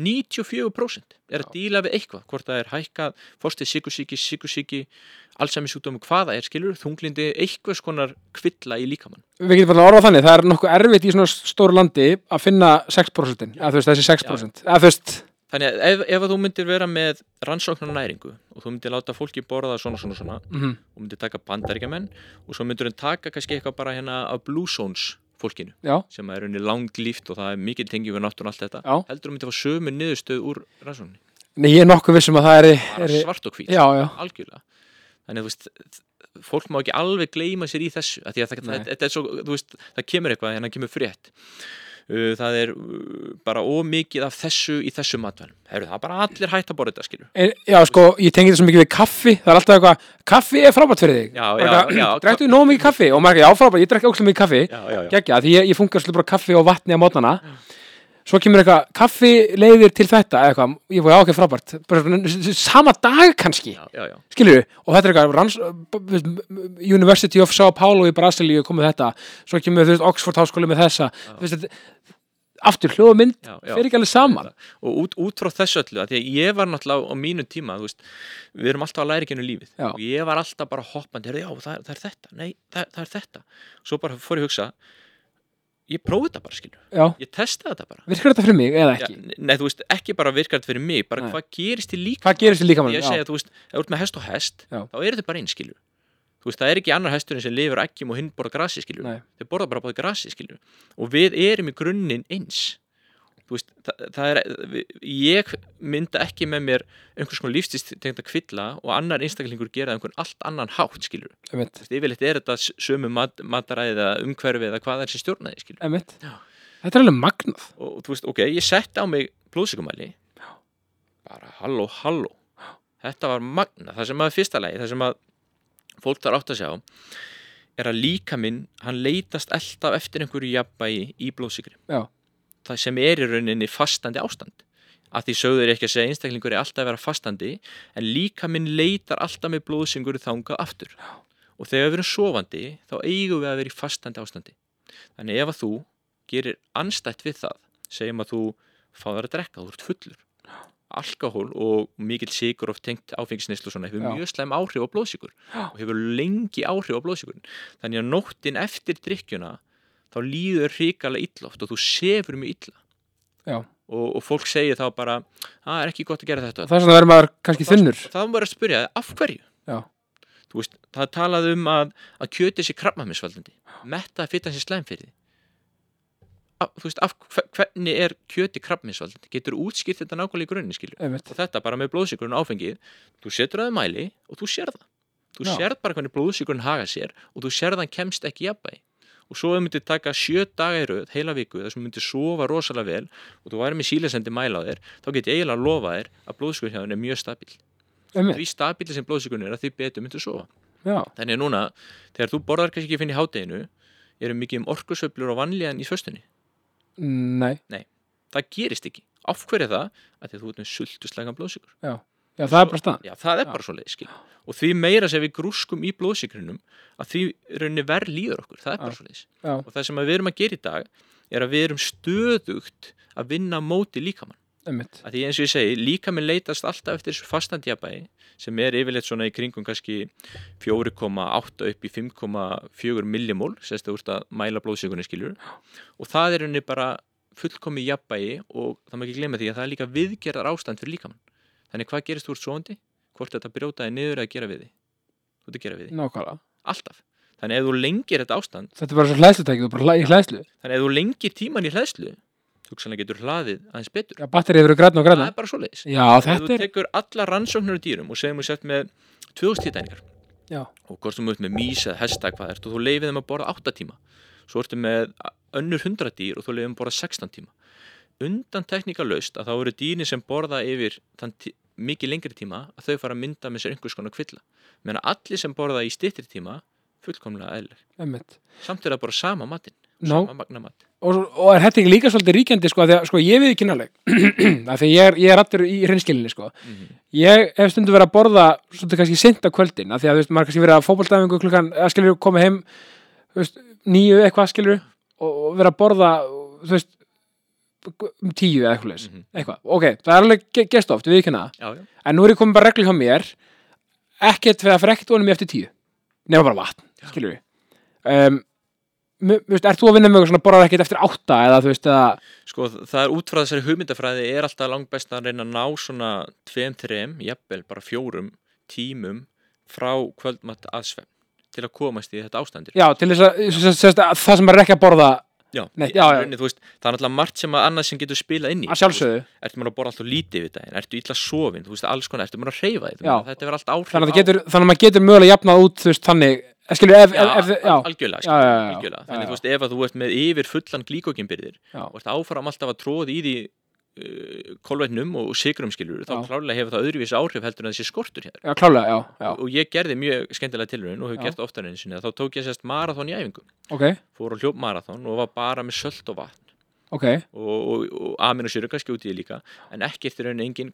94% er að díla við eitthvað hvort það er hækkað, fórstið sikursíki, sikursíki allsæmisjúkdómi, hvaða er skilur þunglindi, einhvers konar kvilla í líkamann við getum bara að orða þannig það er nokkuð erfitt í svona stóru landi að finna 6% eða þú veist, þessi 6% eða þú veist, þannig að ef, ef að þú myndir vera með rannsóknar næringu og þú myndir láta fólki borða svona svona svona mhm, og myndir taka bandaríkjamenn og svo myndir hann taka kannski eitthvað bara hérna af Blue Zones fólkinu já, sem er unni langlíft og það er mikið tengjum við náttúrun allt þetta. Já. Heldur þú myndir fá sömu niðurstöð úr rannsókninni? Nei, ég er nokkuð vissum að það er, er svart og hvít. Já, já, algjörlega. Þannig að þú veist fólk má ekki alveg gleyma sér í þessu að að þetta er svo, þú veist, það kemur eitthvað en það kemur frétt það er uh, bara ómikið af þessu í þessu matvælum. Það er bara allir hægt að borða þetta skilur Er, já, sko, ég tengi þetta svo mikið við kaffi. Það er alltaf eitthvað, kaffi er frábært fyrir þig. Drektu nóg mikið kaffi? Og maður ekki, já, frábært, ég drekki ókslega mikið kaffi. Gekkja, því ég, ég fungar svolítið bara kaffi og vatni á mótnana Svo kemur eitthvað, kaffi leiðir til þetta eða eitthvað, ég fóði, ok, frábært. Bara, Sama dag kannski. Skilur og þetta er eitthvað b- University of Sao Paulo í Brasilíu komið þetta, svo kemur, veist, Oxford háskóli með þessa, veist, aftur hljóðmynd, fer ekki alveg saman. Og út, út frá þessu öllu að því að ég var náttúrulega á mínu tíma veist, við erum alltaf að læra ekki ennum lífið. Já. og ég var alltaf bara hoppandi já, það, það er þetta, nei, það, það er þetta. Svo bara fór ég hugsa ég prófi þetta bara, skilur, Já, ég testa þetta bara virkar þetta fyrir mig eða Já, ekki? nei, þú veist, ekki bara virkar þetta fyrir mig bara Nei. hvað gerist í líka Hvað gerist í líkamann? ég segi að þú veist, ef þú ert með hest og hest Já. þá eru þau bara einn, skilur þú veist, það er ekki annar hesturinn sem lifur eggjum og hinn borða grasi, Nei. þau borða bara báði grasi, skilur og við erum í grunninn eins veist, það, það er ég mynda ekki með mér einhvers konar lífstist tengd að kvilla og annar einstaklingur gera einhvern allt annan hátt skilur yfirleitt er þetta sömu mat, mataræði eða umhverfi eða hvað er sem stjórnaði skilur. Þetta er alveg magnað. Og þú veist, ok, ég setti á mig blóðsíkumæli bara halló, halló. Þetta var magna, það sem að fyrsta lagi það sem að fólk þarf átt að sjá er að líka minn hann leitast alltaf eftir einhverju jafnbægi í blóðsíkri Já. Það sem er í rauninni fastandi ástand. Að því sögður ekki að segja einstaklingur er alltaf að vera fastandi en líka minn leitar alltaf með blóðsyngur þangað aftur. Og þegar við erum sofandi þá eigum við að vera í fastandi ástandi. Þannig ef að þú gerir anstætt við það segjum að þú fáður að drekka, þú ert fullur. Alkohól og mikill sigur of tengt áfengisneislu og svona hefur Já. mjög slæm áhrif á blóðsíkur Já. og hefur lengi áhrif á blóðsíkur þannig að nóttin eftir drikkjuna þá líður hrikalega illoft og þú sefur mjög illa. Já. og, og fólk segir þá bara það er ekki gott að gera þetta? Það er svona að vera maður kannski þunnur. og það var að spyrja af hverju? Veist, það talaði um að, að kjötið sé krabbmamisvaldandi metta að fitta sér slæm fyrir því. Af- þú veist, af, hver- hvernig er kjöti krabbmamisvaldandi getur útskipt þetta nákvæmlega í grunni skilur Emitt, og þetta bara með blóðsíkurinn og áfengið. Þú setur það í mæli og þú sér það. Þú Já. sérð bara hvernig blóðsíkurinn haga sér og þú sérð að hann kemst ekki jafnbæði og svo þau myndir taka sjö daga í röð heila viku þar sem þú myndir sofa rosalega vel og þú væri með sílesendi mæla á þér þá get ég eiginlega að lofa þér að blóðsíkurinn hjá þér er mjög stabíl því stabíli sem blóðsíkurinn er að því betur myndir sofa. Já, þannig að núna þegar þú borðar kannski ekki að finna í hádeginu eru mikið um orkusöflur og vanlíðan í föstunni? Nei. Það gerist ekki. Af hverju er það? að því að þú ert með sultuslegan blóðsíkur Já, það er bara staðan Já, það er Já. bara svo leið, skil. Og því meira sem við grúskum í blóðsíkrinum að því rauninni verð líður okkur, það er bara Já. svo leiðis. Já, Og það sem við erum að gera í dag er að við erum stöðugt að vinna móti líkamann. Að því eins og ég segi, líkaminn leitast alltaf eftir þessu fastandjabæi sem er yfirleitt svona í kringum kannski 4,8 upp í 5,4 millimól, sérst að úrst að mæla blóðsíkunni skiljur. Og það er rauninni bara fullkomi jafnbæi og það má ekki glemma því að það er líka viðgerðar ástand fyrir líkamann. Þannig hvað gerist þú úr svoandi? Hvort þetta brjótaði niður eða gera við því? Þú ert að gera við því. Nákvæmlega Alltaf. Þannig ef þú lengir þetta ástand, Þetta er bara svo hlæðslutæki, þú er bara hlæ- í hlæðslu þannig ef þú lengir tíman í hlæðslu, hugsanlega getur hlaðið aðeins betur. Já, batterið eru græna og Það græna er bara svoleiðis. Já, Ef þetta þú er tekur alla rannsóknir á dýrum og segjum við sett með 2000 hýtæningar Já, og hvort þú ert með mís eða hesta hvað ert og þú leifið þeim að borða 8 tíma svo ertu með önnur 100 dýr og þú leifið þeim að borða 16 tíma undan tekníkalaust að þá eru dýrin sem borða yfir þann mikið lengri tíma að þau fara að mynda með sér einhvers konar kvilla. Meðan allir sem borða í styttri tíma fullkomlega emitt samt er það bara sama matinn magna mat og, og er þetta ekki líka svolítið ríkjandi sko, að sko, ég við ekki nálega *clears throat* því að ég er, er allur í hreinskilinni sko. Mhm. ég hef stundu verið að borða svolítið kannski sent á kvöldin af því að þú veist, maður kannski verið að fótboltæfingu klukkan að skilur koma heim veist, nýju eitthvað skilur og, vera að borða veist um tíu eða eitthvað leis Mhm. eitthvað, ok, það er alveg ge- gerst oft, við ekki hana já, já, en nú er ég komin bara reglu hjá mér ekkert fyrir að fyrir ekkert vonum ég eftir tíu. Nema bara vatn, skilur við um, mu- þú að vinna með eitthvað svona borðar ekkert eftir átta eða þú veist, eða sko það er út frá þessari hugmyndafræði er alltaf langt best að reyna að ná svona tveim, þreim, jafnvel bara fjórum tímum frá kvöldmatt að svefn til að komast í þetta ástandir já, til þess að, að það sem er ekki að borða Já, Nei, já, já. rauninni, þú veist, það er náttúrulega margt sem að annað sem getur spilað inn í. Að sjálfsögðu, Ertu maður að borða alltaf lítið við daginn, ertu illa sofin, veist, alls konar, ertu maður að reyfa þetta áhrif þannig að, getur, þannig að maður getur mögulega jafnað út veist, þannig, eh, skilur ef, ef, algjörlega, skilur, algjörlega. Þannig veist, ef að þú ert með yfir fullan glíkókinbyrðir Já. og ert áfram alltaf að tróða í því kolvetnum og sigrum skilur, þá Já. klárlega hefur það öðruvísi áhrif heldur en þessi skortur hér. já, klálega, já, Og ég gerði mjög skemmtilega tilraun og hefur gert oftar einu sinni, að þá tók ég sérst marathon í æfingu, ok, fór á hljóp marathon og var bara með sölt og vatn. Ok. Og, og, og aminosýru kannski út í því líka en ekki eftir rauninni engin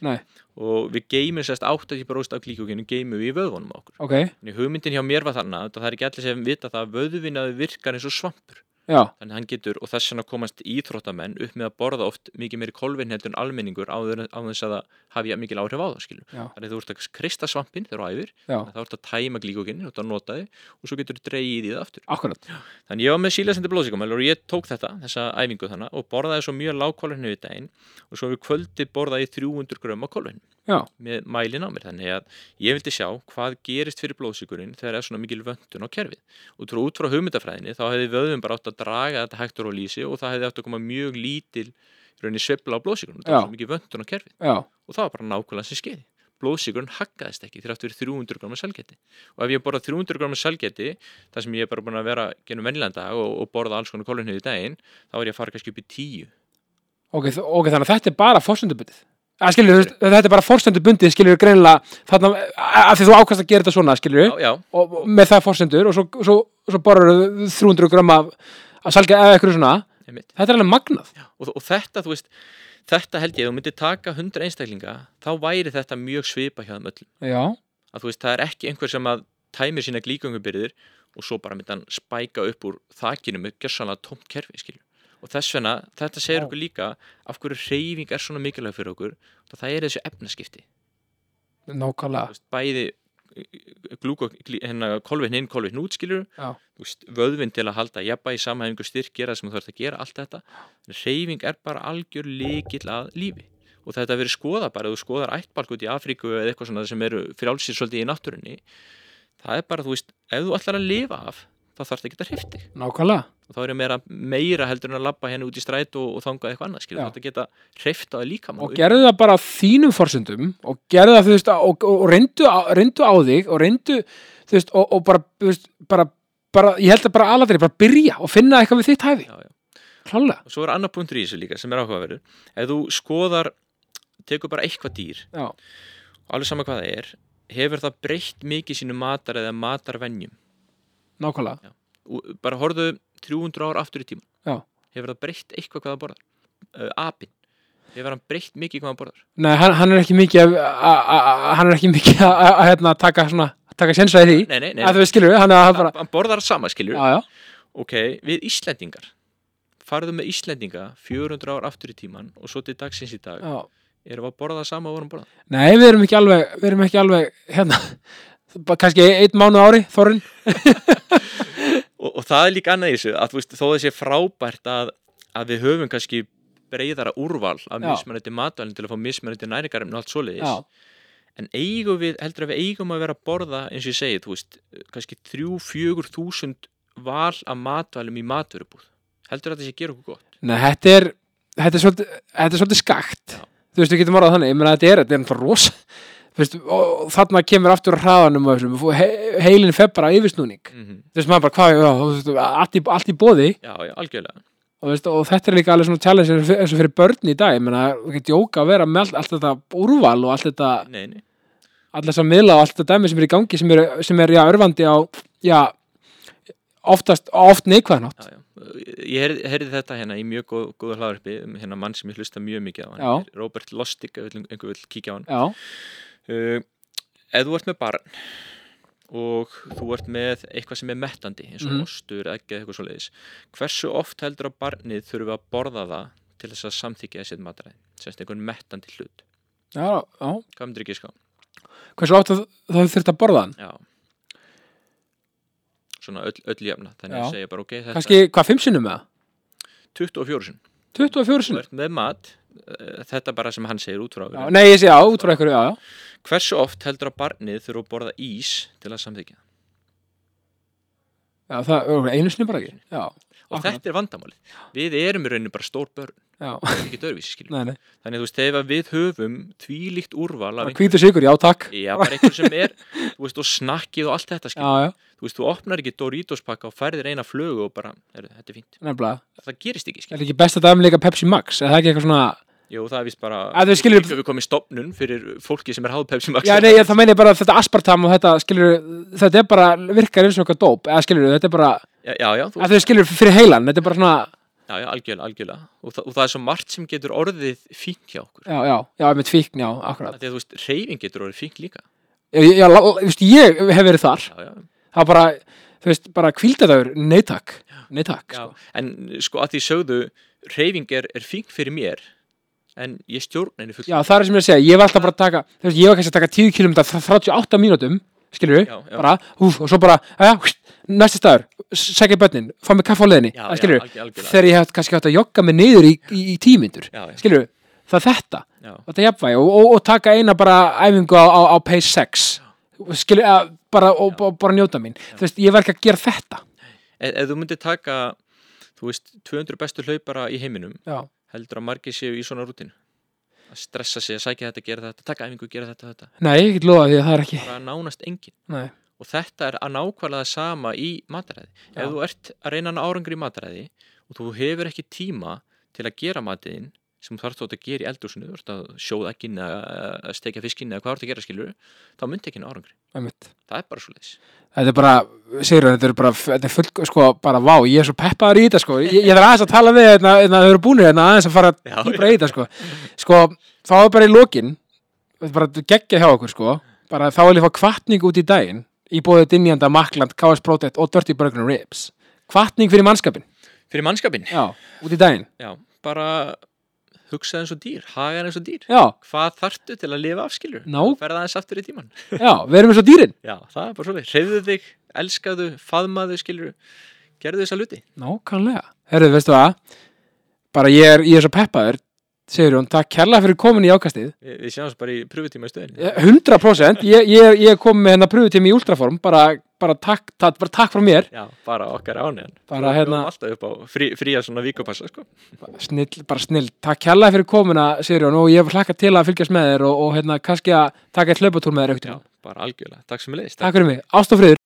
nei, og við geymum sérst 80% af glíkókinu geymum við í vöðvunum á okkur. Ok, Þannig hugmyndin hjá mér var þarna að það er ekki allir sem vita það að vöðvinaði virkar eins og svampur já, þannig hann getur og þess vegna komast íþróttamenn upp með að borða oft mikið meiri kolvetni heldur en almenningur á þess að það hafi mikil áhrif á það skilur Já. þannig þú ert að krista svampin þegar þú æfir þá ert að tæma glíkókinu, þú ert að nota þið og svo getur þú dreigið í það aftur. Akkurat. Þannig ég var með sílasendi blóðsíkamæl og ég tók þetta, þessa æfingu þannig og borðaði svo mjög lágkólvetni við daginn og svo við kvöldi borðaði ég 300 grömm af kólvetni já, með mælin á mér þannig að ég vildi sjá hvað gerist fyrir blóðsíkurinn þegar er svona mikil vöntun á kerfið. Og trú út frá hugmyndafræðinni þá hefði vöðum bara átt að draga þetta hektor og lýsi og það hefði átt að koma mjög lítil sveifla á blóðsíkurinn, það var svo mikið vöntun á kerfið. Já, og það var bara nákvæmlega sem skeiði blóðsíkurinn haggaðist ekki þrátt fyrir 300 gráma selgeti og ef ég borða 300 gráma selgeti þar sem ég er bara búin að vera genum vennilegan dag og, og borða alls konar kólunni í daginn þá er ég að fara kannski upp í 10 ok, ok, þannig að þetta er bara forsendubundið að skilur, þú veist, þetta er bara forsendubundið skilur greinilega, þarna að því þú ákast að gera þetta svona, skilur já, já, og og með það forsendur og svo, svo, svo borður 300 gram af að salga eða eitthvað svona. Einmitt. Þetta er alveg magnað. Og, og þetta, þú veist, þetta held ég, þú myndir taka 100 einstaklinga, þá væri þetta mjög svipa hjá öllum. já, Að þú veist, það er ekki einhver sem að tæmir sína glíkungubyrðir og svo bara myndi hann spæka upp úr þakinu með gjössanlega tómt kerfi, skilju. Og þess vegna, þetta segir okkur líka af hverju reyfing er svona mikilvæg fyrir okkur, það er þessu efnaskipti. Nákvæmlega bæði glí, hérna, kolvin inn, kolvin út, skilju, Já. þú veist, vöðvin til að halda jafnvægi, samhæfingu, styrk, gera það sem þú þarfst að gera, allt þetta. Reyfing er bara algjör líkill að lífi og þetta verið skoða bara, þú skoðar ættbalk út í Afríku eða eitthvað svona sem eru frjálsir svolítið í náttúrunni það er bara, þú veist, ef þú ætlar að lifa af þá þarf það ekki að hrifti nákvæmlega, og þá er ég meira, meira heldur en að labba hérna út í stræt og, og þangað eitthvað annað, skilur Já. þetta geta hriftaði líka og gerðu það bara þínum forsendum og gerðu það, þú veist, og, og, og reyndu, á, reyndu á þig og reyndu, þú veist, og, og bara, veist, bara, bara, ég held að bara aladri, bara byrja og finna eitthvað við þitt hæfi, klálega. Og svo er annar punktur í þessu líka sem er áhugaverður. Ef þú skoðar, tekur bara eitthvað dýr já, alveg sama hvað það er, hefur það breytt mikið sínu matar eða matarvenjum nákvæmlega, Og bara horfðu 300 ár aftur í tíma Já. hefur það breytt eitthvað hvað það borðar? Uh, apinn, hefur hann breytt mikið hvað það borðar? Nei, hann, hann er ekki mikið að, að, að, hann er ekki mikið að, að, að hérna, taka svona, taka sénsvæði því. Nei, nei, nei, að þú skilur, hann er að bara, hann borðar sama skilur. Já, já, ok, við Íslendingar. Farðu með Íslendinga 400 ár aftur í tíman og svo til dagsins í dag. Já. Erum við að borða það sama og vorum að borða? Nei, við erum ekki alveg, við erum ekki alveg, hérna, *laughs* kannski einn mánu ári, Þorrin. *laughs* og, og það er líka annað í þessu að þú veist, þó þessi frábært að, að við höfum kannski breyðara úrval af Já. mismunandi matvælinn til að fá mismunandi næringarefni og allt svoleiðis. En eigum við, heldur að við eigum að vera að borða eins og ég segi, þú veist kannski 3-4 þúsund val af matvælum í matvörubúð. Heldur að þetta sé að gera okkur gott? Nei, þetta er, þetta er svolítið, þetta er svolítið skakt. Þú veist, við getum orðað þannig, ég meina, þetta er, þetta er rosa, og þarna kemur aftur hraðanum og þessum, he, heilin fer bara yfirsnúning. mm -hmm. Þú veist, maður bara, hvað, allt í, allt í bóði, já, já, og, veist, og þetta er líka alveg svona challenge eins og fyrir- börn í dag, þú getur jóka að vera með allt, þetta úrval og allt þetta, nei, nei. allt þess að miðla og allt þetta dæmi sem er í gangi, sem er, sem er, já, örfandi á, já, oftast, oft neikvæðan átt. Já, já. Ég heyrði, heyrði þetta hérna í mjög góð, góða hlaðarpi um hérna mann sem ég hlusta mjög mikið á hann Robert Lustig, ef einhver vil kíkja á hann Já, uh, Ef þú ert með barn og þú ert með eitthvað sem er mettandi eins og Mhm. ostur, eða eitthvað svoleiðis hversu oft heldur að barnið þurfi að borða það til þess að samþykja þessi mataræði semst einhvern mettandi hlut já, já. Hvað myndir ekki ská? Hversu oft að það þurft að borða hann? Já Svona öll, öll jafna Þannig Já. að segja bara ok, þetta Kannski, hvað, fimm sinnum með það? 24 sinn 24 Þú sinnum? ert með mat uh, Þetta bara sem hann segir út frá Já, nei, ég sé, já, út frá einhverju, já, já. Hversu oft heldur að barnið þurfa að borða ís til að samþykja? Já, það er einu sinni bara ekki. Já, Og Akkurat. þetta er vandamálið. Við erum í rauninu bara stór börn, já, við erum ekki dörfísi, skiljum. nei, nei. Þannig að þú veist, að við höfum þvílíkt úrval af Hvítur sigur, já, takk. Já, bara einhver sem er, þú veist, og snakkið og allt þetta, Já, skiljum. já, Þú veist, þú opnar ekki Doritos pakka og færðir eina flögu og bara, er, þetta er fínt. nefnilega. Það gerist ekki, Er skiljum. Jú, það er vist bara, Að þau skilur- við komið stopnun fyrir fólki sem er háð Pepsi Max. Já, nei, ég- það meina ég bara þetta aspartam og þetta, skilur, þetta er bara, virkar eins og eitthvað dóp, eða skilur, þetta er bara, Já, já, já, þú að þau skilur fyrir heilan, þetta er bara svona, Já, já, algjörlega, algjörlega. Og, það, og það er svo margt sem getur orðið fínt hjá okkur. já, já, já, með tvíkn, já, akkurat. Að þú veist, reyfing getur orðið fínt líka. Já, já, þú veist, ég hef verið þar, Já, já, það bara, þú veist, bara kvíldadagur, neytak, já. sko. En sko að því sögðu, reyfing er, er fínt fyrir mér, en ég stjórn henni full. Já, það er sem ég að segja, ég var alltaf bara að taka, veist, ég var kannski að taka 10 km 38 mínútum, skilur Já, já. bara, úf, og svo bara, já, næsti staður, segja börnin, fá mig kaffa á Já, já, skilur algjörlega. þegar ég hef kannski átt að jogga mig niður í, í, í tímyndur, Já, já, skilur það er þetta, já, þetta jafnvægi og, og, og taka eina bara æfingu á, á, á pace 6 skilur, að, bara, og, og bara njóta mín, þú veist, ég var ekki að gera þetta. Ef, þú myndir taka, þú veist, 200 bestu hlaupara í heiminum, já, heldur að margir séu í svona rútinu að stressa sig, að sækja þetta, gera þetta, taka æfingu, gera þetta, þetta? Nei, ég get lofa því að það er ekki bara nánast engin Nei, og þetta er að nákvæmlega sama í mataræði. Já. ef þú ert að reyna árangur í mataræði og þú hefur ekki tíma til að gera matiðin sem þú þarf þótt að gera í eldúsinu þú ert að sjóða ekki að steikja fiskin eða hvað þú ert að gera skilur þá myndi ekki ná árangri, einmitt. Það er bara svo leiðis Þetta er bara, Sigur, þetta er bara, þetta er full, sko, bara vá, ég er svo peppaður í þetta, sko, ég, ég þarf aðeins að tala við, hérna, hérna, þau eru búinir, hérna, aðeins að fara dýbra í þetta, sko, sko, þá er bara í lokin, þetta er bara geggja hjá okkur, sko, bara þá vil ég fá kvartning út í daginn, í bóðið Dinjanda, Makland, KS Protect og Dirty Burger Ribs, kvartning fyrir mannskapin, fyrir mannskapin, já, út í daginn, já, bara hugsa eins og dýr, haga eins og dýr. Já, hvað þarftu til að lifa af skilur Ná. ferða aðeins aftur í tíman já, við erum eins og dýrin, já, það er bara svo leið, hreyðu þig, elskaðu faðmaðu skilur, gerðu þessa luti nákvæmlega, herruðu, veistu það, bara ég er, ég er svo peppaður, Sigur, takk kærlega fyrir komin í ákastið, við, við sjáum bara í pröfutíma í stöðinni. 100% ég, ég, ég kom með hérna pröfutími í ultraform bara, bara, takk, takk, bara takk frá mér. Já, bara okkar ánægjan. Bara hérna- Alltaf upp á frí, fría svona víkupassa sko. snill, bara snill, takk kærlega fyrir komuna Sigurjón og ég hlakka til að fylgjast með þér og, og hérna kannski að taka eitt hlaupatúr með þér Já, auktur bara algjörlega. Takk sem leiðist takk fyrir mig, ást og friður